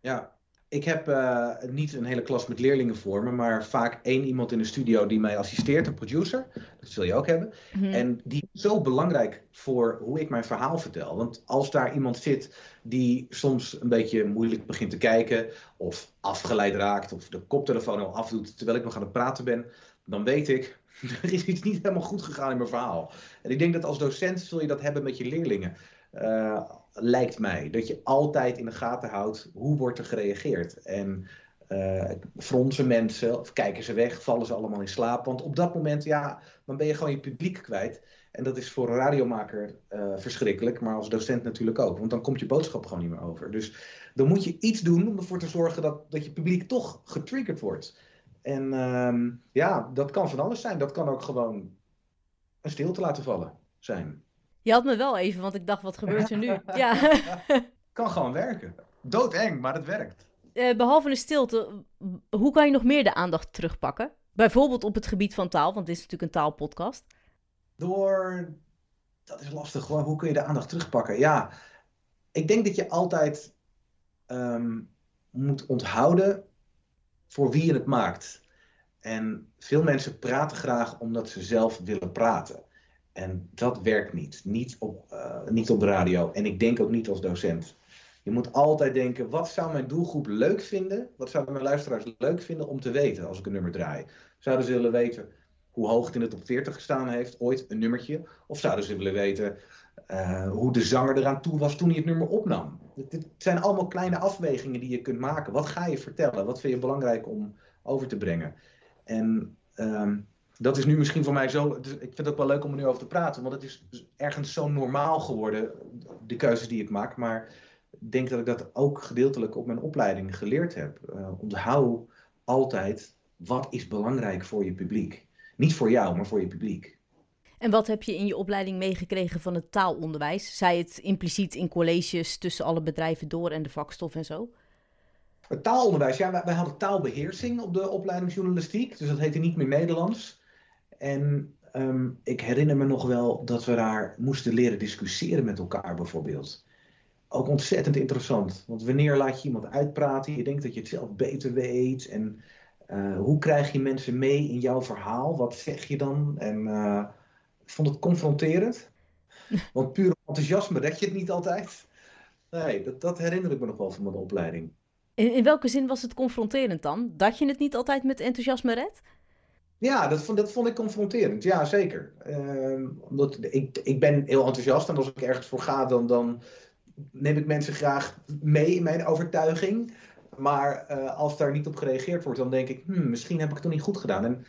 Ja, ik heb uh, niet een hele klas met leerlingen voor me, maar vaak één iemand in de studio die mij assisteert, een producer. Dat zul je ook hebben. Mm-hmm. En die is zo belangrijk voor hoe ik mijn verhaal vertel. Want als daar iemand zit die soms een beetje moeilijk begint te kijken, of afgeleid raakt, of de koptelefoon al afdoet terwijl ik nog aan het praten ben, dan weet ik, er is iets niet helemaal goed gegaan in mijn verhaal. En ik denk dat als docent zul je dat hebben met je leerlingen. Uh, lijkt mij. Dat je altijd in de gaten houdt hoe wordt er gereageerd. En uh, fronsen mensen of kijken ze weg, vallen ze allemaal in slaap. Want op dat moment, ja, dan ben je gewoon je publiek kwijt. En dat is voor een radiomaker uh, verschrikkelijk, maar als docent natuurlijk ook. Want dan komt je boodschap gewoon niet meer over. Dus dan moet je iets doen om ervoor te zorgen dat, dat je publiek toch getriggerd wordt. En uh, ja, dat kan van alles zijn. Dat kan ook gewoon een stilte laten vallen zijn. Je had me wel even, want ik dacht, wat gebeurt er nu? ja. kan gewoon werken. Doodeng, maar het werkt. Uh, behalve een stilte, hoe kan je nog meer de aandacht terugpakken? Bijvoorbeeld op het gebied van taal, want dit is natuurlijk een taalpodcast. Door, dat is lastig, hoe kun je de aandacht terugpakken? Ja, ik denk dat je altijd um, moet onthouden voor wie je het maakt. En veel mensen praten graag omdat ze zelf willen praten. En dat werkt niet. Niet op, uh, niet op de radio. En ik denk ook niet als docent. Je moet altijd denken, wat zou mijn doelgroep leuk vinden? Wat zouden mijn luisteraars leuk vinden om te weten als ik een nummer draai? Zouden ze willen weten hoe hoog het in de top 40 gestaan heeft, ooit een nummertje? Of zouden ze willen weten uh, hoe de zanger eraan toe was toen hij het nummer opnam? Het, zijn allemaal kleine afwegingen die je kunt maken. Wat ga je vertellen? Wat vind je belangrijk om over te brengen? En um, dat is nu misschien voor mij zo. Ik vind het ook wel leuk om er nu over te praten, want het is ergens zo normaal geworden, de keuzes die ik maak. Maar ik denk dat ik dat ook gedeeltelijk op mijn opleiding geleerd heb. Uh, onthoud altijd wat is belangrijk voor je publiek. Niet voor jou, maar voor je publiek. En wat heb je in je opleiding meegekregen van het taalonderwijs? Zij het impliciet in colleges tussen alle bedrijven door en de vakstof en zo? Het taalonderwijs, ja, wij, hadden taalbeheersing op de opleiding journalistiek. Dus dat heette niet meer Nederlands. En um, ik herinner me nog wel dat we daar moesten leren discussiëren met elkaar bijvoorbeeld. Ook ontzettend interessant. Want wanneer laat je iemand uitpraten? Je denkt dat je het zelf beter weet. En uh, hoe krijg je mensen mee in jouw verhaal? Wat zeg je dan? En uh, ik vond het confronterend. Want puur enthousiasme red je het niet altijd. Nee, dat, dat herinner ik me nog wel van mijn opleiding. In, in welke zin was het confronterend dan? Dat je het niet altijd met enthousiasme redt? Ja, dat vond, dat vond ik confronterend. Ja, zeker. Uh, omdat ik, ik ben heel enthousiast en als ik ergens voor ga, dan, dan neem ik mensen graag mee in mijn overtuiging. Maar uh, als daar niet op gereageerd wordt, dan denk ik, hmm, misschien heb ik het toch niet goed gedaan. En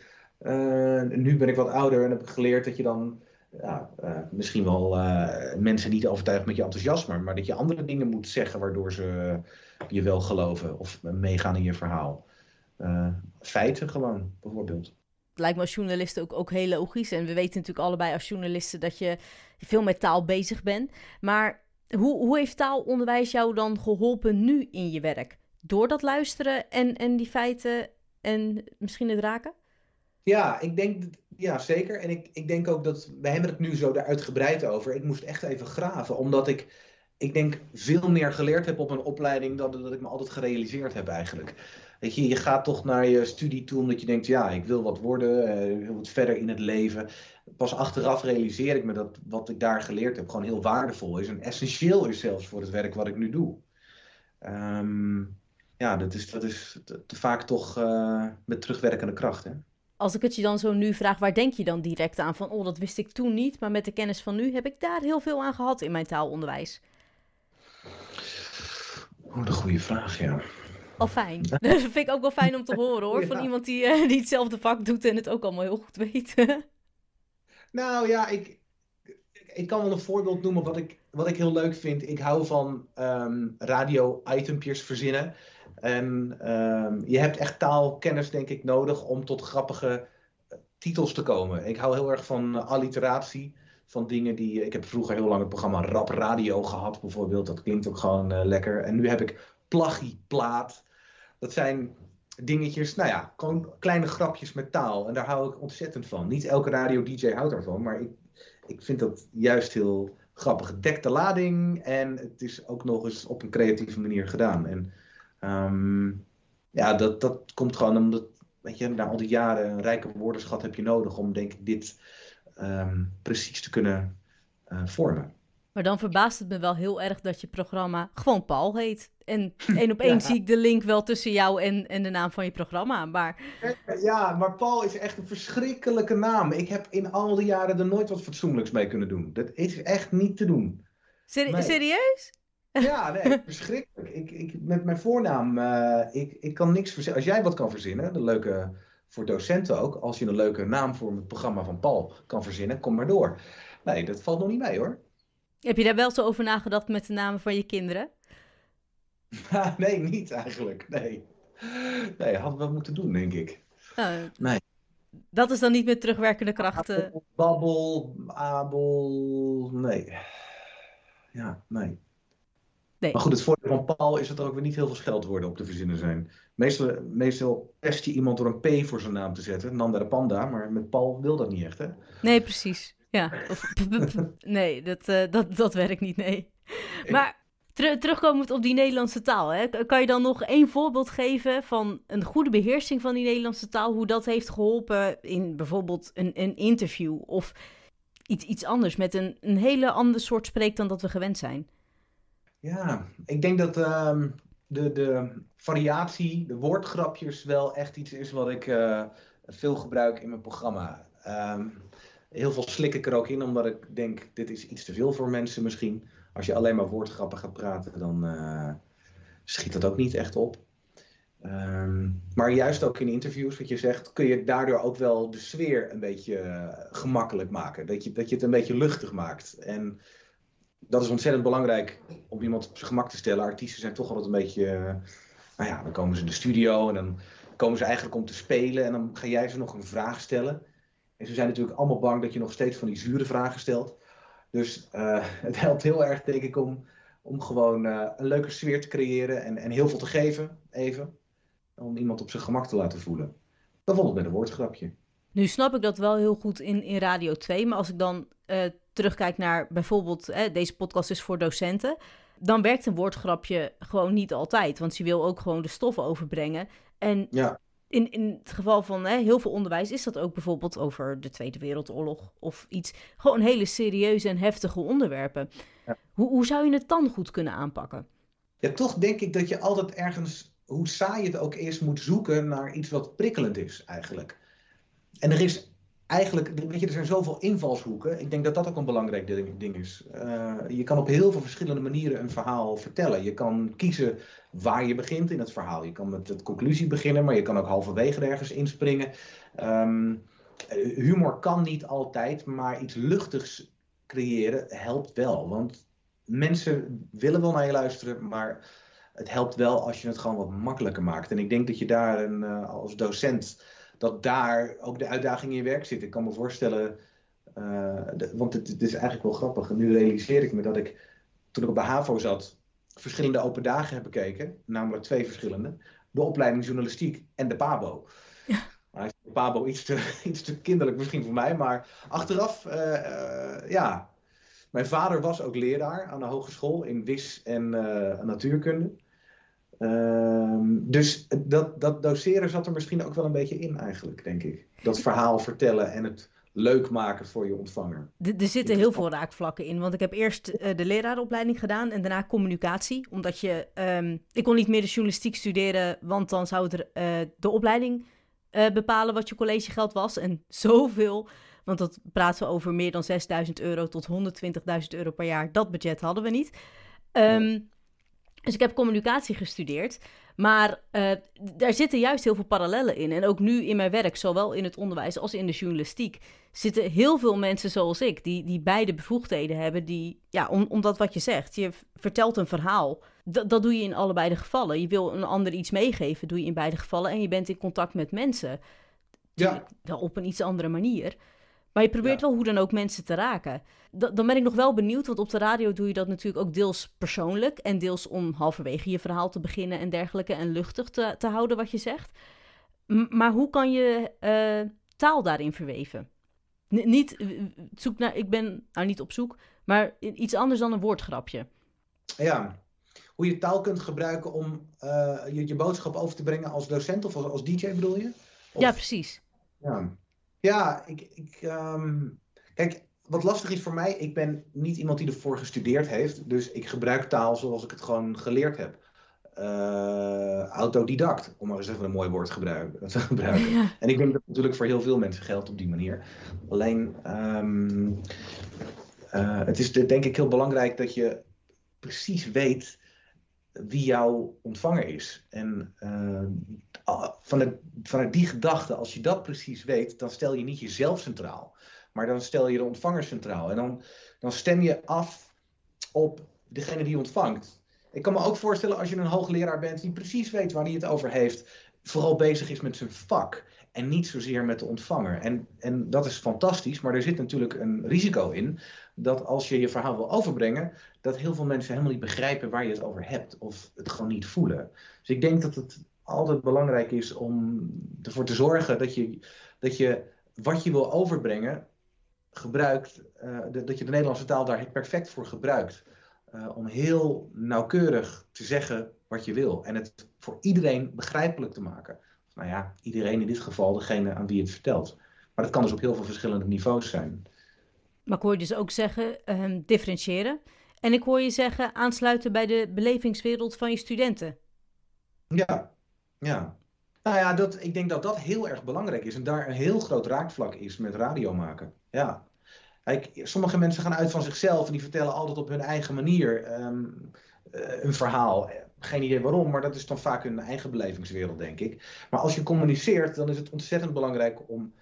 nu ben ik wat ouder en heb ik geleerd dat je dan ja, uh, misschien wel mensen niet overtuigt met je enthousiasme, maar dat je andere dingen moet zeggen waardoor ze je wel geloven of meegaan in je verhaal. feiten gewoon, bijvoorbeeld lijkt me als journalisten ook, ook heel logisch. En we weten natuurlijk allebei als journalisten dat je veel met taal bezig bent. Maar hoe, hoe heeft taalonderwijs jou dan geholpen nu in je werk? Door dat luisteren en, en die feiten en misschien het raken? Ja, ik denk, ja zeker. En ik, ik denk ook dat, we hebben het nu zo daar uitgebreid over. Ik moest echt even graven, omdat ik, ik denk, veel meer geleerd heb op een opleiding dan dat ik me altijd gerealiseerd heb eigenlijk. Weet je, je gaat toch naar je studie toe omdat je denkt, ja, ik wil wat worden, uh, ik wil wat verder in het leven. Pas achteraf realiseer ik me dat wat ik daar geleerd heb gewoon heel waardevol is en essentieel is zelfs voor het werk wat ik nu doe. Um, ja, dat is, dat is te, vaak toch uh, met terugwerkende kracht. Hè? Als ik het je dan zo nu vraag, waar denk je dan direct aan? Van, oh, dat wist ik toen niet, maar met de kennis van nu heb ik daar heel veel aan gehad in mijn taalonderwijs. Oh, een goede vraag, ja. Al fijn. dat vind ik ook wel fijn om te horen hoor. Van iemand die, uh, die hetzelfde vak doet en het ook allemaal heel goed weet. nou ja, ik, ik kan wel een voorbeeld noemen wat ik, wat ik heel leuk vind. Ik hou van um, radio-itempjes verzinnen. En um, je hebt echt taalkennis, denk ik, nodig om tot grappige eh, titels te komen. Ik hou heel erg van alliteratie. Van dingen die. Ik heb vroeger heel lang het programma Rap Radio gehad, bijvoorbeeld. Dat klinkt ook gewoon uh, lekker. En nu heb ik plagieplaat. Dat zijn dingetjes, nou ja, gewoon kleine grapjes met taal. En daar hou ik ontzettend van. Niet elke radio-dj houdt ervan, maar ik, ik vind dat juist heel grappig. Dekte lading en het is ook nog eens op een creatieve manier gedaan. En um, ja, dat, dat komt gewoon omdat, weet je, na al die jaren een rijke woordenschat heb je nodig om, denk ik, dit um, precies te kunnen uh, vormen. Maar dan verbaast het me wel heel erg dat je programma gewoon Paul heet. En één op één ja. zie ik de link wel tussen jou en, en de naam van je programma. Maar... Ja, maar Paul is echt een verschrikkelijke naam. Ik heb in al die jaren er nooit wat fatsoenlijks mee kunnen doen. Dat is echt niet te doen. Nee. Serieus? Ja, nee, verschrikkelijk. Ik, ik, met mijn voornaam, uh, ik, ik kan niks verzinnen. Als jij wat kan verzinnen, de leuke voor docenten ook, als je een leuke naam voor het programma van Paul kan verzinnen, kom maar door. Nee, dat valt nog niet mee hoor. Heb je daar wel zo over nagedacht met de namen van je kinderen? nee, niet eigenlijk. Nee. Nee, hadden we moeten doen, denk ik. Uh, nee. Dat is dan niet met terugwerkende krachten. Babbel, Abel, nee. Ja, nee. Nee. Maar goed, het voordeel van Paul is dat er ook weer niet heel veel scheldwoorden op te verzinnen zijn. Meestal, meestal pest je iemand door een P voor zijn naam te zetten, Nanda de Panda, maar met Paul wil dat niet echt, hè? Nee, precies. Ja. nee, dat, uh, dat, dat werkt niet, nee. Maar ter terugkomend op die Nederlandse taal, hè, kan je dan nog één voorbeeld geven van een goede beheersing van die Nederlandse taal? Hoe dat heeft geholpen in bijvoorbeeld een, een interview of iets, iets anders met een, een hele ander soort spreek dan dat we gewend zijn? Ja, ik denk dat um, de, de variatie, de woordgrapjes wel echt iets is wat ik uh, veel gebruik in mijn programma. Um, heel veel slik ik er ook in, omdat ik denk, dit is iets te veel voor mensen misschien. Als je alleen maar woordgrappen gaat praten, dan uh, schiet dat ook niet echt op. Um, maar juist ook in interviews, wat je zegt, kun je daardoor ook wel de sfeer een beetje uh, gemakkelijk maken. Dat je, dat je het een beetje luchtig maakt. En dat is ontzettend belangrijk om iemand op zijn gemak te stellen. Artiesten zijn toch altijd een beetje. Uh, nou ja, dan komen ze in de studio en dan komen ze eigenlijk om te spelen. En dan ga jij ze nog een vraag stellen. En ze zijn natuurlijk allemaal bang dat je nog steeds van die zure vragen stelt. Dus uh, het helpt heel erg, denk ik, om, om gewoon uh, een leuke sfeer te creëren en, en heel veel te geven, even. Om iemand op zijn gemak te laten voelen. Bijvoorbeeld met een woordgrapje. Nu snap ik dat wel heel goed in, in Radio 2, maar als ik dan terugkijk naar bijvoorbeeld, deze podcast is voor docenten, dan werkt een woordgrapje gewoon niet altijd, want je wil ook gewoon de stof overbrengen. En ja in, in het geval van hè, heel veel onderwijs is dat ook bijvoorbeeld over de Tweede Wereldoorlog of iets. Gewoon hele serieuze en heftige onderwerpen. Ja. Hoe, hoe zou je het dan goed kunnen aanpakken? Ja, toch denk ik dat je altijd ergens, hoe saai het ook is, moet zoeken naar iets wat prikkelend is eigenlijk. En er is eigenlijk, weet je, er zijn zoveel invalshoeken. Ik denk dat dat ook een belangrijk ding, is. Uh, je kan op heel veel verschillende manieren een verhaal vertellen. Je kan kiezen waar je begint in het verhaal. Je kan met de conclusie beginnen, maar je kan ook halverwege ergens inspringen. Um, humor kan niet altijd, maar iets luchtigs creëren helpt wel. Want mensen willen wel naar je luisteren, maar het helpt wel als je het gewoon wat makkelijker maakt. En ik denk dat je daar een, uh, als docent dat daar ook de uitdaging in werk zit. Ik kan me voorstellen, uh, want het, het, is eigenlijk wel grappig. En nu realiseer ik me dat ik, toen ik op de HAVO zat, verschillende open dagen heb bekeken. Namelijk twee verschillende. De opleiding journalistiek en de PABO. Ja. Maar de PABO iets te, iets te kinderlijk misschien voor mij. Maar achteraf, uh, uh, ja. Mijn vader was ook leraar aan de hogeschool in WIS en natuurkunde. Ehm, dus dat, dat doseren zat er misschien ook wel een beetje in eigenlijk, denk ik. Dat verhaal vertellen en het leuk maken voor je ontvanger. er zitten heel veel raakvlakken in. Want ik heb eerst uh, de leraaropleiding gedaan en daarna communicatie. Omdat je, um, ik kon niet meer de journalistiek studeren, want dan zou het uh, de opleiding uh, bepalen wat je collegegeld was. En zoveel, want dat praten we over meer dan 6000 euro tot 120.000 euro per jaar. Dat budget hadden we niet. Um, dus ik heb communicatie gestudeerd. Maar uh, daar zitten juist heel veel parallellen in. En ook nu in mijn werk, zowel in het onderwijs als in de journalistiek, zitten heel veel mensen zoals ik, die, die beide bevoegdheden hebben. Die, ja, om, omdat wat je zegt, je vertelt een verhaal. D dat doe je in allebei de gevallen. Je wil een ander iets meegeven, doe je in beide gevallen. En je bent in contact met mensen. Ja. Wel op een iets andere manier. Maar je probeert wel hoe dan ook mensen te raken. dan ben ik nog wel benieuwd, want op de radio doe je dat natuurlijk ook deels persoonlijk. En deels om halverwege je verhaal te beginnen en dergelijke. En luchtig te, te houden wat je zegt. maar hoe kan je uh, taal daarin verweven? niet zoek naar, ik ben nou niet op zoek, maar iets anders dan een woordgrapje. Ja, hoe je taal kunt gebruiken om uh, je, je boodschap over te brengen als docent of als, als DJ bedoel je? Of... Ja, precies. Ja. Ja, ik, ik um, kijk, wat lastig is voor mij, ik ben niet iemand die ervoor gestudeerd heeft. Dus ik gebruik taal zoals ik het gewoon geleerd heb. Uh, autodidact, om maar eens even een mooi woord gebruiken, te gebruiken. En ik denk dat het natuurlijk voor heel veel mensen geldt op die manier. Alleen, um, uh, het is denk ik heel belangrijk dat je precies weet wie jouw ontvanger is. En uh, vanuit, vanuit die gedachte, als je dat precies weet, dan stel je niet jezelf centraal. Maar dan stel je de ontvanger centraal. En dan, dan stem je af op degene die ontvangt. Ik kan me ook voorstellen als je een hoogleraar bent die precies weet waar hij het over heeft, vooral bezig is met zijn vak en niet zozeer met de ontvanger. En, en dat is fantastisch, maar er zit natuurlijk een risico in dat als je je verhaal wil overbrengen, dat heel veel mensen helemaal niet begrijpen waar je het over hebt of het gewoon niet voelen. Dus ik denk dat het altijd belangrijk is om ervoor te zorgen dat je, dat je wat je wil overbrengen gebruikt, uh, dat je de Nederlandse taal daar perfect voor gebruikt. Uh, om heel nauwkeurig te zeggen wat je wil en het voor iedereen begrijpelijk te maken. Nou ja, iedereen in dit geval degene aan wie het vertelt. Maar dat kan dus op heel veel verschillende niveaus zijn. Maar ik hoor je dus ook zeggen, uh, differentiëren. En ik hoor je zeggen, aansluiten bij de belevingswereld van je studenten. Ja, ja. Nou ja, dat, ik denk dat dat heel erg belangrijk is. En daar een heel groot raakvlak is met radio maken. Ja. Kijk, sommige mensen gaan uit van zichzelf en die vertellen altijd op hun eigen manier um, een verhaal. Geen idee waarom, maar dat is dan vaak hun eigen belevingswereld, denk ik. Maar als je communiceert, dan is het ontzettend belangrijk om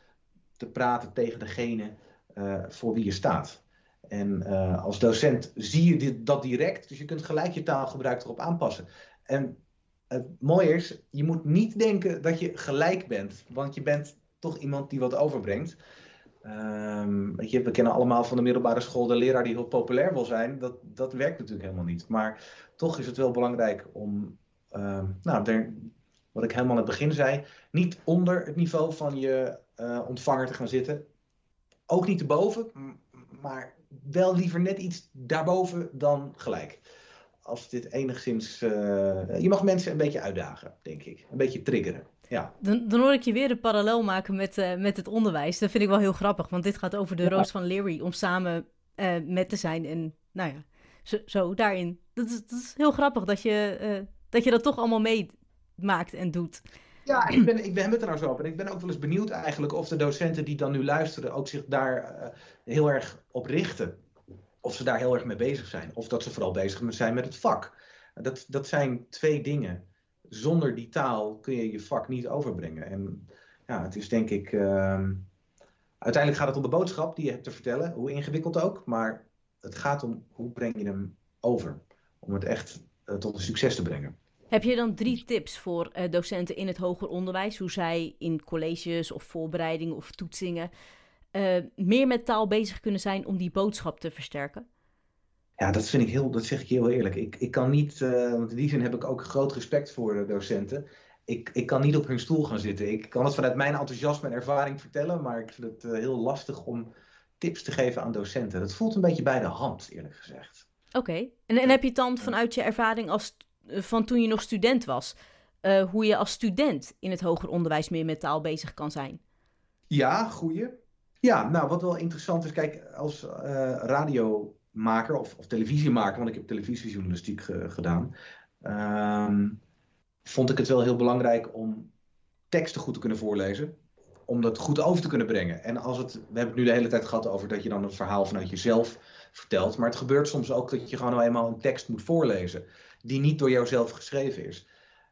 te praten tegen degene voor wie je staat. En uh, als docent zie je dit, dat direct, dus je kunt gelijk je taalgebruik erop aanpassen. En het mooie is, je moet niet denken dat je gelijk bent, want je bent toch iemand die wat overbrengt. Um, je, we kennen allemaal van de middelbare school de leraar die heel populair wil zijn. Dat, dat werkt natuurlijk helemaal niet. Maar toch is het wel belangrijk om, um, nou, wat ik helemaal aan het begin zei, niet onder het niveau van je uh, ontvanger te gaan zitten. Ook niet te boven, maar wel liever net iets daarboven dan gelijk als dit enigszins. Uh, je mag mensen een beetje uitdagen, denk ik. Een beetje triggeren. Ja. Dan, dan hoor ik je weer een parallel maken met, uh, met het onderwijs. Dat vind ik wel heel grappig, want dit gaat over de ja. Roos van Leary om samen uh, met te zijn. En nou ja, zo, zo daarin. Dat is, dat is, heel grappig dat je, dat je dat toch allemaal meemaakt en doet. Ja, ik ben, ik ben het er nou zo op. En ik ben ook wel eens benieuwd eigenlijk of de docenten die dan nu luisteren ook zich daar heel erg op richten of ze daar heel erg mee bezig zijn. Of dat ze vooral bezig zijn met het vak. Dat, dat zijn twee dingen. Zonder die taal kun je je vak niet overbrengen. En ja, het is denk ik. Uh, uiteindelijk gaat het om de boodschap die je hebt te vertellen, hoe ingewikkeld ook. Maar het gaat om hoe breng je hem over. Om het echt uh, tot een succes te brengen. Heb je dan drie tips voor uh, docenten in het hoger onderwijs? Hoe zij in colleges of voorbereidingen of toetsingen uh, meer met taal bezig kunnen zijn om die boodschap te versterken? Ja, dat vind ik heel, dat zeg ik heel eerlijk. Ik, ik kan niet, uh, want in die zin heb ik ook groot respect voor de docenten. Ik, ik kan niet op hun stoel gaan zitten. Ik kan het vanuit mijn enthousiasme en ervaring vertellen, maar ik vind het heel lastig om tips te geven aan docenten. Dat voelt een beetje bij de hand, eerlijk gezegd. Oké, okay. en, en heb je het dan vanuit je ervaring als, van toen je nog student was, uh, hoe je als student in het hoger onderwijs meer met taal bezig kan zijn? Ja, goeie. Ja, nou wat wel interessant is, kijk, als uh, radiomaker of, of, televisiemaker, want ik heb televisiejournalistiek ge, gedaan, um, vond ik het wel heel belangrijk om teksten goed te kunnen voorlezen. Om dat goed over te kunnen brengen. En als het, we hebben het nu de hele tijd gehad over dat je dan een verhaal vanuit jezelf vertelt. Maar het gebeurt soms ook dat je gewoon nou eenmaal een tekst moet voorlezen. Die niet door jouzelf geschreven is.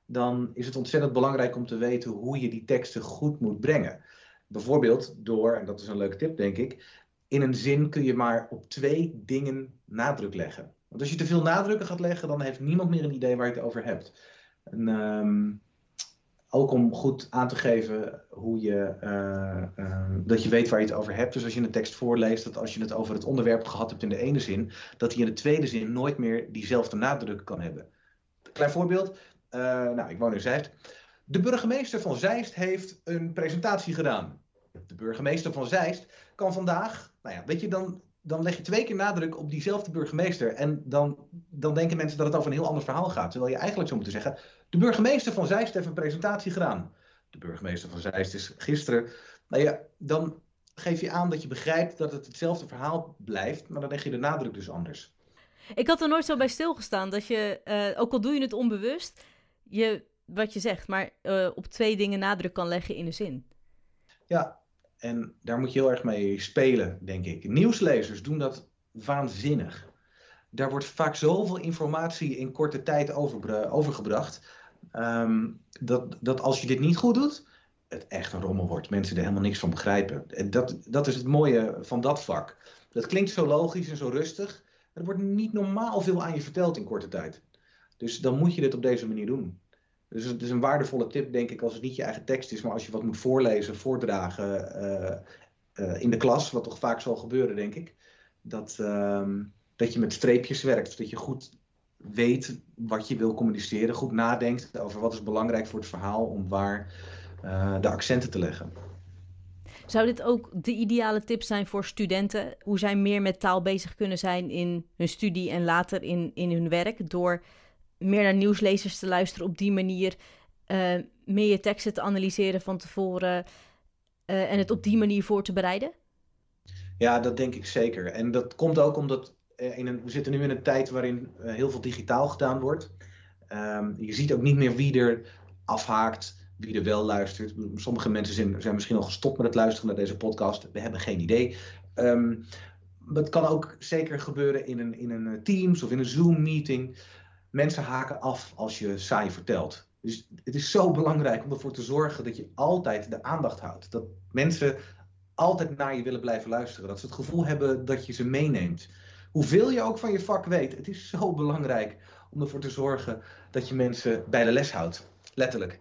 Dan is het ontzettend belangrijk om te weten hoe je die teksten goed moet brengen. Bijvoorbeeld door, en dat is een leuke tip denk ik, in een zin kun je maar op twee dingen nadruk leggen. Want als je te veel nadrukken gaat leggen, dan heeft niemand meer een idee waar je het over hebt. En, um, ook om goed aan te geven hoe je, uh, uh, dat je weet waar je het over hebt. Dus als je een tekst voorleest, dat als je het over het onderwerp gehad hebt in de ene zin, dat hij in de tweede zin nooit meer diezelfde nadruk kan hebben. Klein voorbeeld. Uh, nou, ik woon in Zeist. De burgemeester van Zeist heeft een presentatie gedaan de burgemeester van Zeist, kan vandaag, nou ja, weet je, dan, dan leg je twee keer nadruk op diezelfde burgemeester. En dan, dan denken mensen dat het over een heel ander verhaal gaat. Terwijl je eigenlijk zou moeten zeggen, de burgemeester van Zeist heeft een presentatie gedaan. De burgemeester van Zeist is gisteren. Nou ja, dan geef je aan dat je begrijpt dat het hetzelfde verhaal blijft, maar dan leg je de nadruk dus anders. Ik had er nooit zo bij stilgestaan dat je, uh, ook al doe je het onbewust, je, wat je zegt, maar uh, op twee dingen nadruk kan leggen in een zin. Ja, en daar moet je heel erg mee spelen, denk ik. Nieuwslezers doen dat waanzinnig. Daar wordt vaak zoveel informatie in korte tijd over, overgebracht. Um, dat, dat als je dit niet goed doet, het echt een rommel wordt. Mensen er helemaal niks van begrijpen. En dat, dat is het mooie van dat vak. Dat klinkt zo logisch en zo rustig. Er wordt niet normaal veel aan je verteld in korte tijd. Dus dan moet je dit op deze manier doen. Dus het is een waardevolle tip, denk ik, als het niet je eigen tekst is, maar als je wat moet voorlezen, voordragen uh, uh, in de klas, wat toch vaak zal gebeuren, denk ik. Dat, uh, dat je met streepjes werkt, dat je goed weet wat je wil communiceren, goed nadenkt over wat is belangrijk voor het verhaal, om waar uh, de accenten te leggen. Zou dit ook de ideale tip zijn voor studenten? Hoe zij meer met taal bezig kunnen zijn in hun studie en later in, in hun werk? Door meer naar nieuwslezers te luisteren op die manier, uh, meer je teksten te analyseren van tevoren uh, en het op die manier voor te bereiden? Ja, dat denk ik zeker. En dat komt ook omdat in een, we zitten nu in een tijd waarin heel veel digitaal gedaan wordt. Um, je ziet ook niet meer wie er afhaakt wie er wel luistert. Sommige mensen zijn, zijn misschien al gestopt met het luisteren naar deze podcast. We hebben geen idee. Um, het kan ook zeker gebeuren in een, in een eh, Teams of in een Zoom-meeting. Mensen haken af als je saai vertelt. Dus het is zo belangrijk om ervoor te zorgen dat je altijd de aandacht houdt. Dat mensen altijd naar je willen blijven luisteren. Dat ze het gevoel hebben dat je ze meeneemt. Hoeveel je ook van je vak weet, het is zo belangrijk om ervoor te zorgen dat je mensen bij de les houdt. Letterlijk.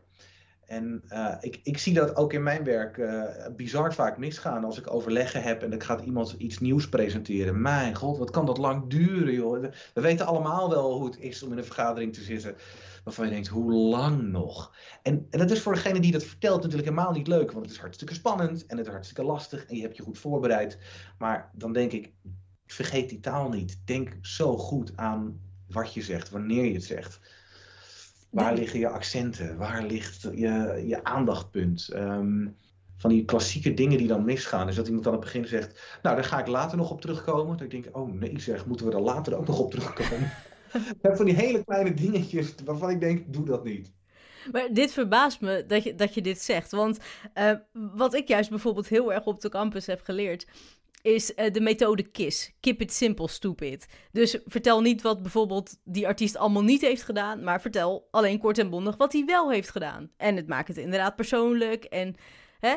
En uh, ik, ik zie dat ook in mijn werk uh, bizar vaak misgaan. Als ik overleggen heb en ik gaat iemand iets nieuws presenteren. Mijn god, wat kan dat lang duren, joh. We weten allemaal wel hoe het is om in een vergadering te zitten. Waarvan je denkt, hoe lang nog? En, en dat is voor degene die dat vertelt natuurlijk helemaal niet leuk. Want het is hartstikke spannend en het is hartstikke lastig. En je hebt je goed voorbereid. Maar dan denk ik, vergeet die taal niet. Denk zo goed aan wat je zegt, wanneer je het zegt. Waar liggen je accenten? Waar ligt je, je aandachtpunt? Um, van die klassieke dingen die dan misgaan. Is dat iemand aan het begin zegt, nou daar ga ik later nog op terugkomen. Dat ik denk, oh nee zeg, moeten we er later ook nog op terugkomen? van die hele kleine dingetjes waarvan ik denk, doe dat niet. Maar dit verbaast me dat je, dat je dit zegt. Want uh, wat ik juist bijvoorbeeld heel erg op de campus heb geleerd, is uh, de methode KISS. Keep it simple, stupid. Dus vertel niet wat bijvoorbeeld die artiest allemaal niet heeft gedaan, maar vertel alleen kort en bondig wat hij wel heeft gedaan. En het maakt het inderdaad persoonlijk. En hè,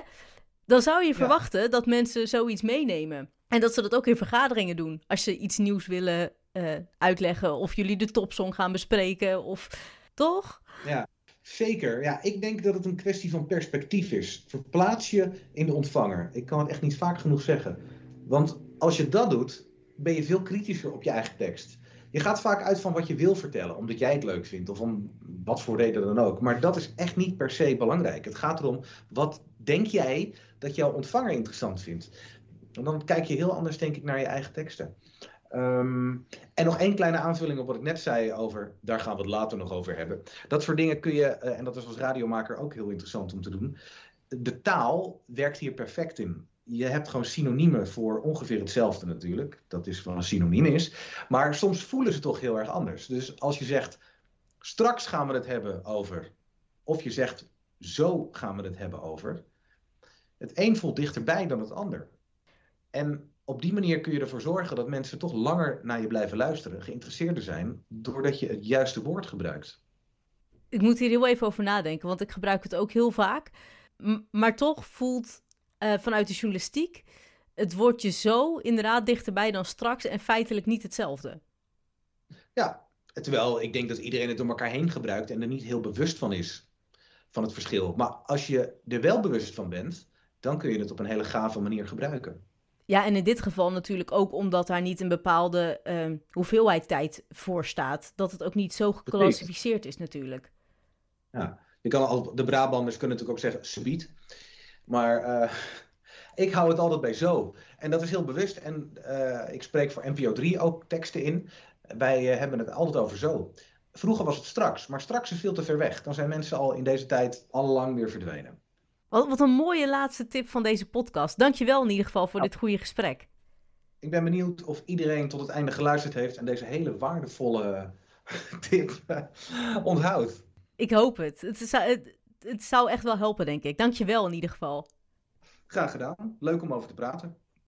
dan zou je ja. verwachten dat mensen zoiets meenemen. En dat ze dat ook in vergaderingen doen. Als ze iets nieuws willen uh, uitleggen, of jullie de topsong gaan bespreken, of toch? Ja. Zeker. Ja, ik denk dat het een kwestie van perspectief is. Verplaats je in de ontvanger. Ik kan het echt niet vaak genoeg zeggen. Want als je dat doet, ben je veel kritischer op je eigen tekst. Je gaat vaak uit van wat je wil vertellen, omdat jij het leuk vindt of om wat voor reden dan ook. Maar dat is echt niet per se belangrijk. Het gaat erom, wat denk jij dat jouw ontvanger interessant vindt? En dan kijk je heel anders, denk ik, naar je eigen teksten. Um, en nog één kleine aanvulling op wat ik net zei over, daar gaan we het later nog over hebben. Dat soort dingen kun je, uh, en dat is als radiomaker ook heel interessant om te doen. De taal werkt hier perfect in je hebt gewoon synoniemen voor ongeveer hetzelfde natuurlijk. Dat is wat een synoniem is. Maar soms voelen ze toch heel erg anders. Dus als je zegt, straks gaan we het hebben over. Of je zegt, zo gaan we het hebben over. Het een voelt dichterbij dan het ander. En op die manier kun je ervoor zorgen dat mensen toch langer naar je blijven luisteren, geïnteresseerder zijn, doordat je het juiste woord gebruikt. Ik moet hier heel even over nadenken, want ik gebruik het ook heel vaak. Maar toch voelt uh, vanuit de journalistiek het woordje zo inderdaad dichterbij dan straks en feitelijk niet hetzelfde. Ja, terwijl ik denk dat iedereen het door elkaar heen gebruikt en er niet heel bewust van is van het verschil. Maar als je er wel bewust van bent, dan kun je het op een hele gave manier gebruiken. Ja, en in dit geval natuurlijk ook omdat daar niet een bepaalde uh, hoeveelheid tijd voor staat. Dat het ook niet zo geclassificeerd is natuurlijk. Ja, je kan al, de Brabanders kunnen natuurlijk ook zeggen subiet. Maar uh, ik hou het altijd bij zo. En dat is heel bewust. En uh, ik spreek voor NPO 3 ook teksten in. Wij uh, hebben het altijd over zo. Vroeger was het straks, maar straks is veel te ver weg. Dan zijn mensen al in deze tijd al lang weer verdwenen. Wat, wat een mooie laatste tip van deze podcast. Dankjewel in ieder geval voor dit goede gesprek. Ik ben benieuwd of iedereen tot het einde geluisterd heeft en deze hele waardevolle tip onthoudt. Ik hoop het. Het, is, het het zou echt wel helpen, denk ik. Dank je wel in ieder geval. Graag gedaan. Leuk om over te praten.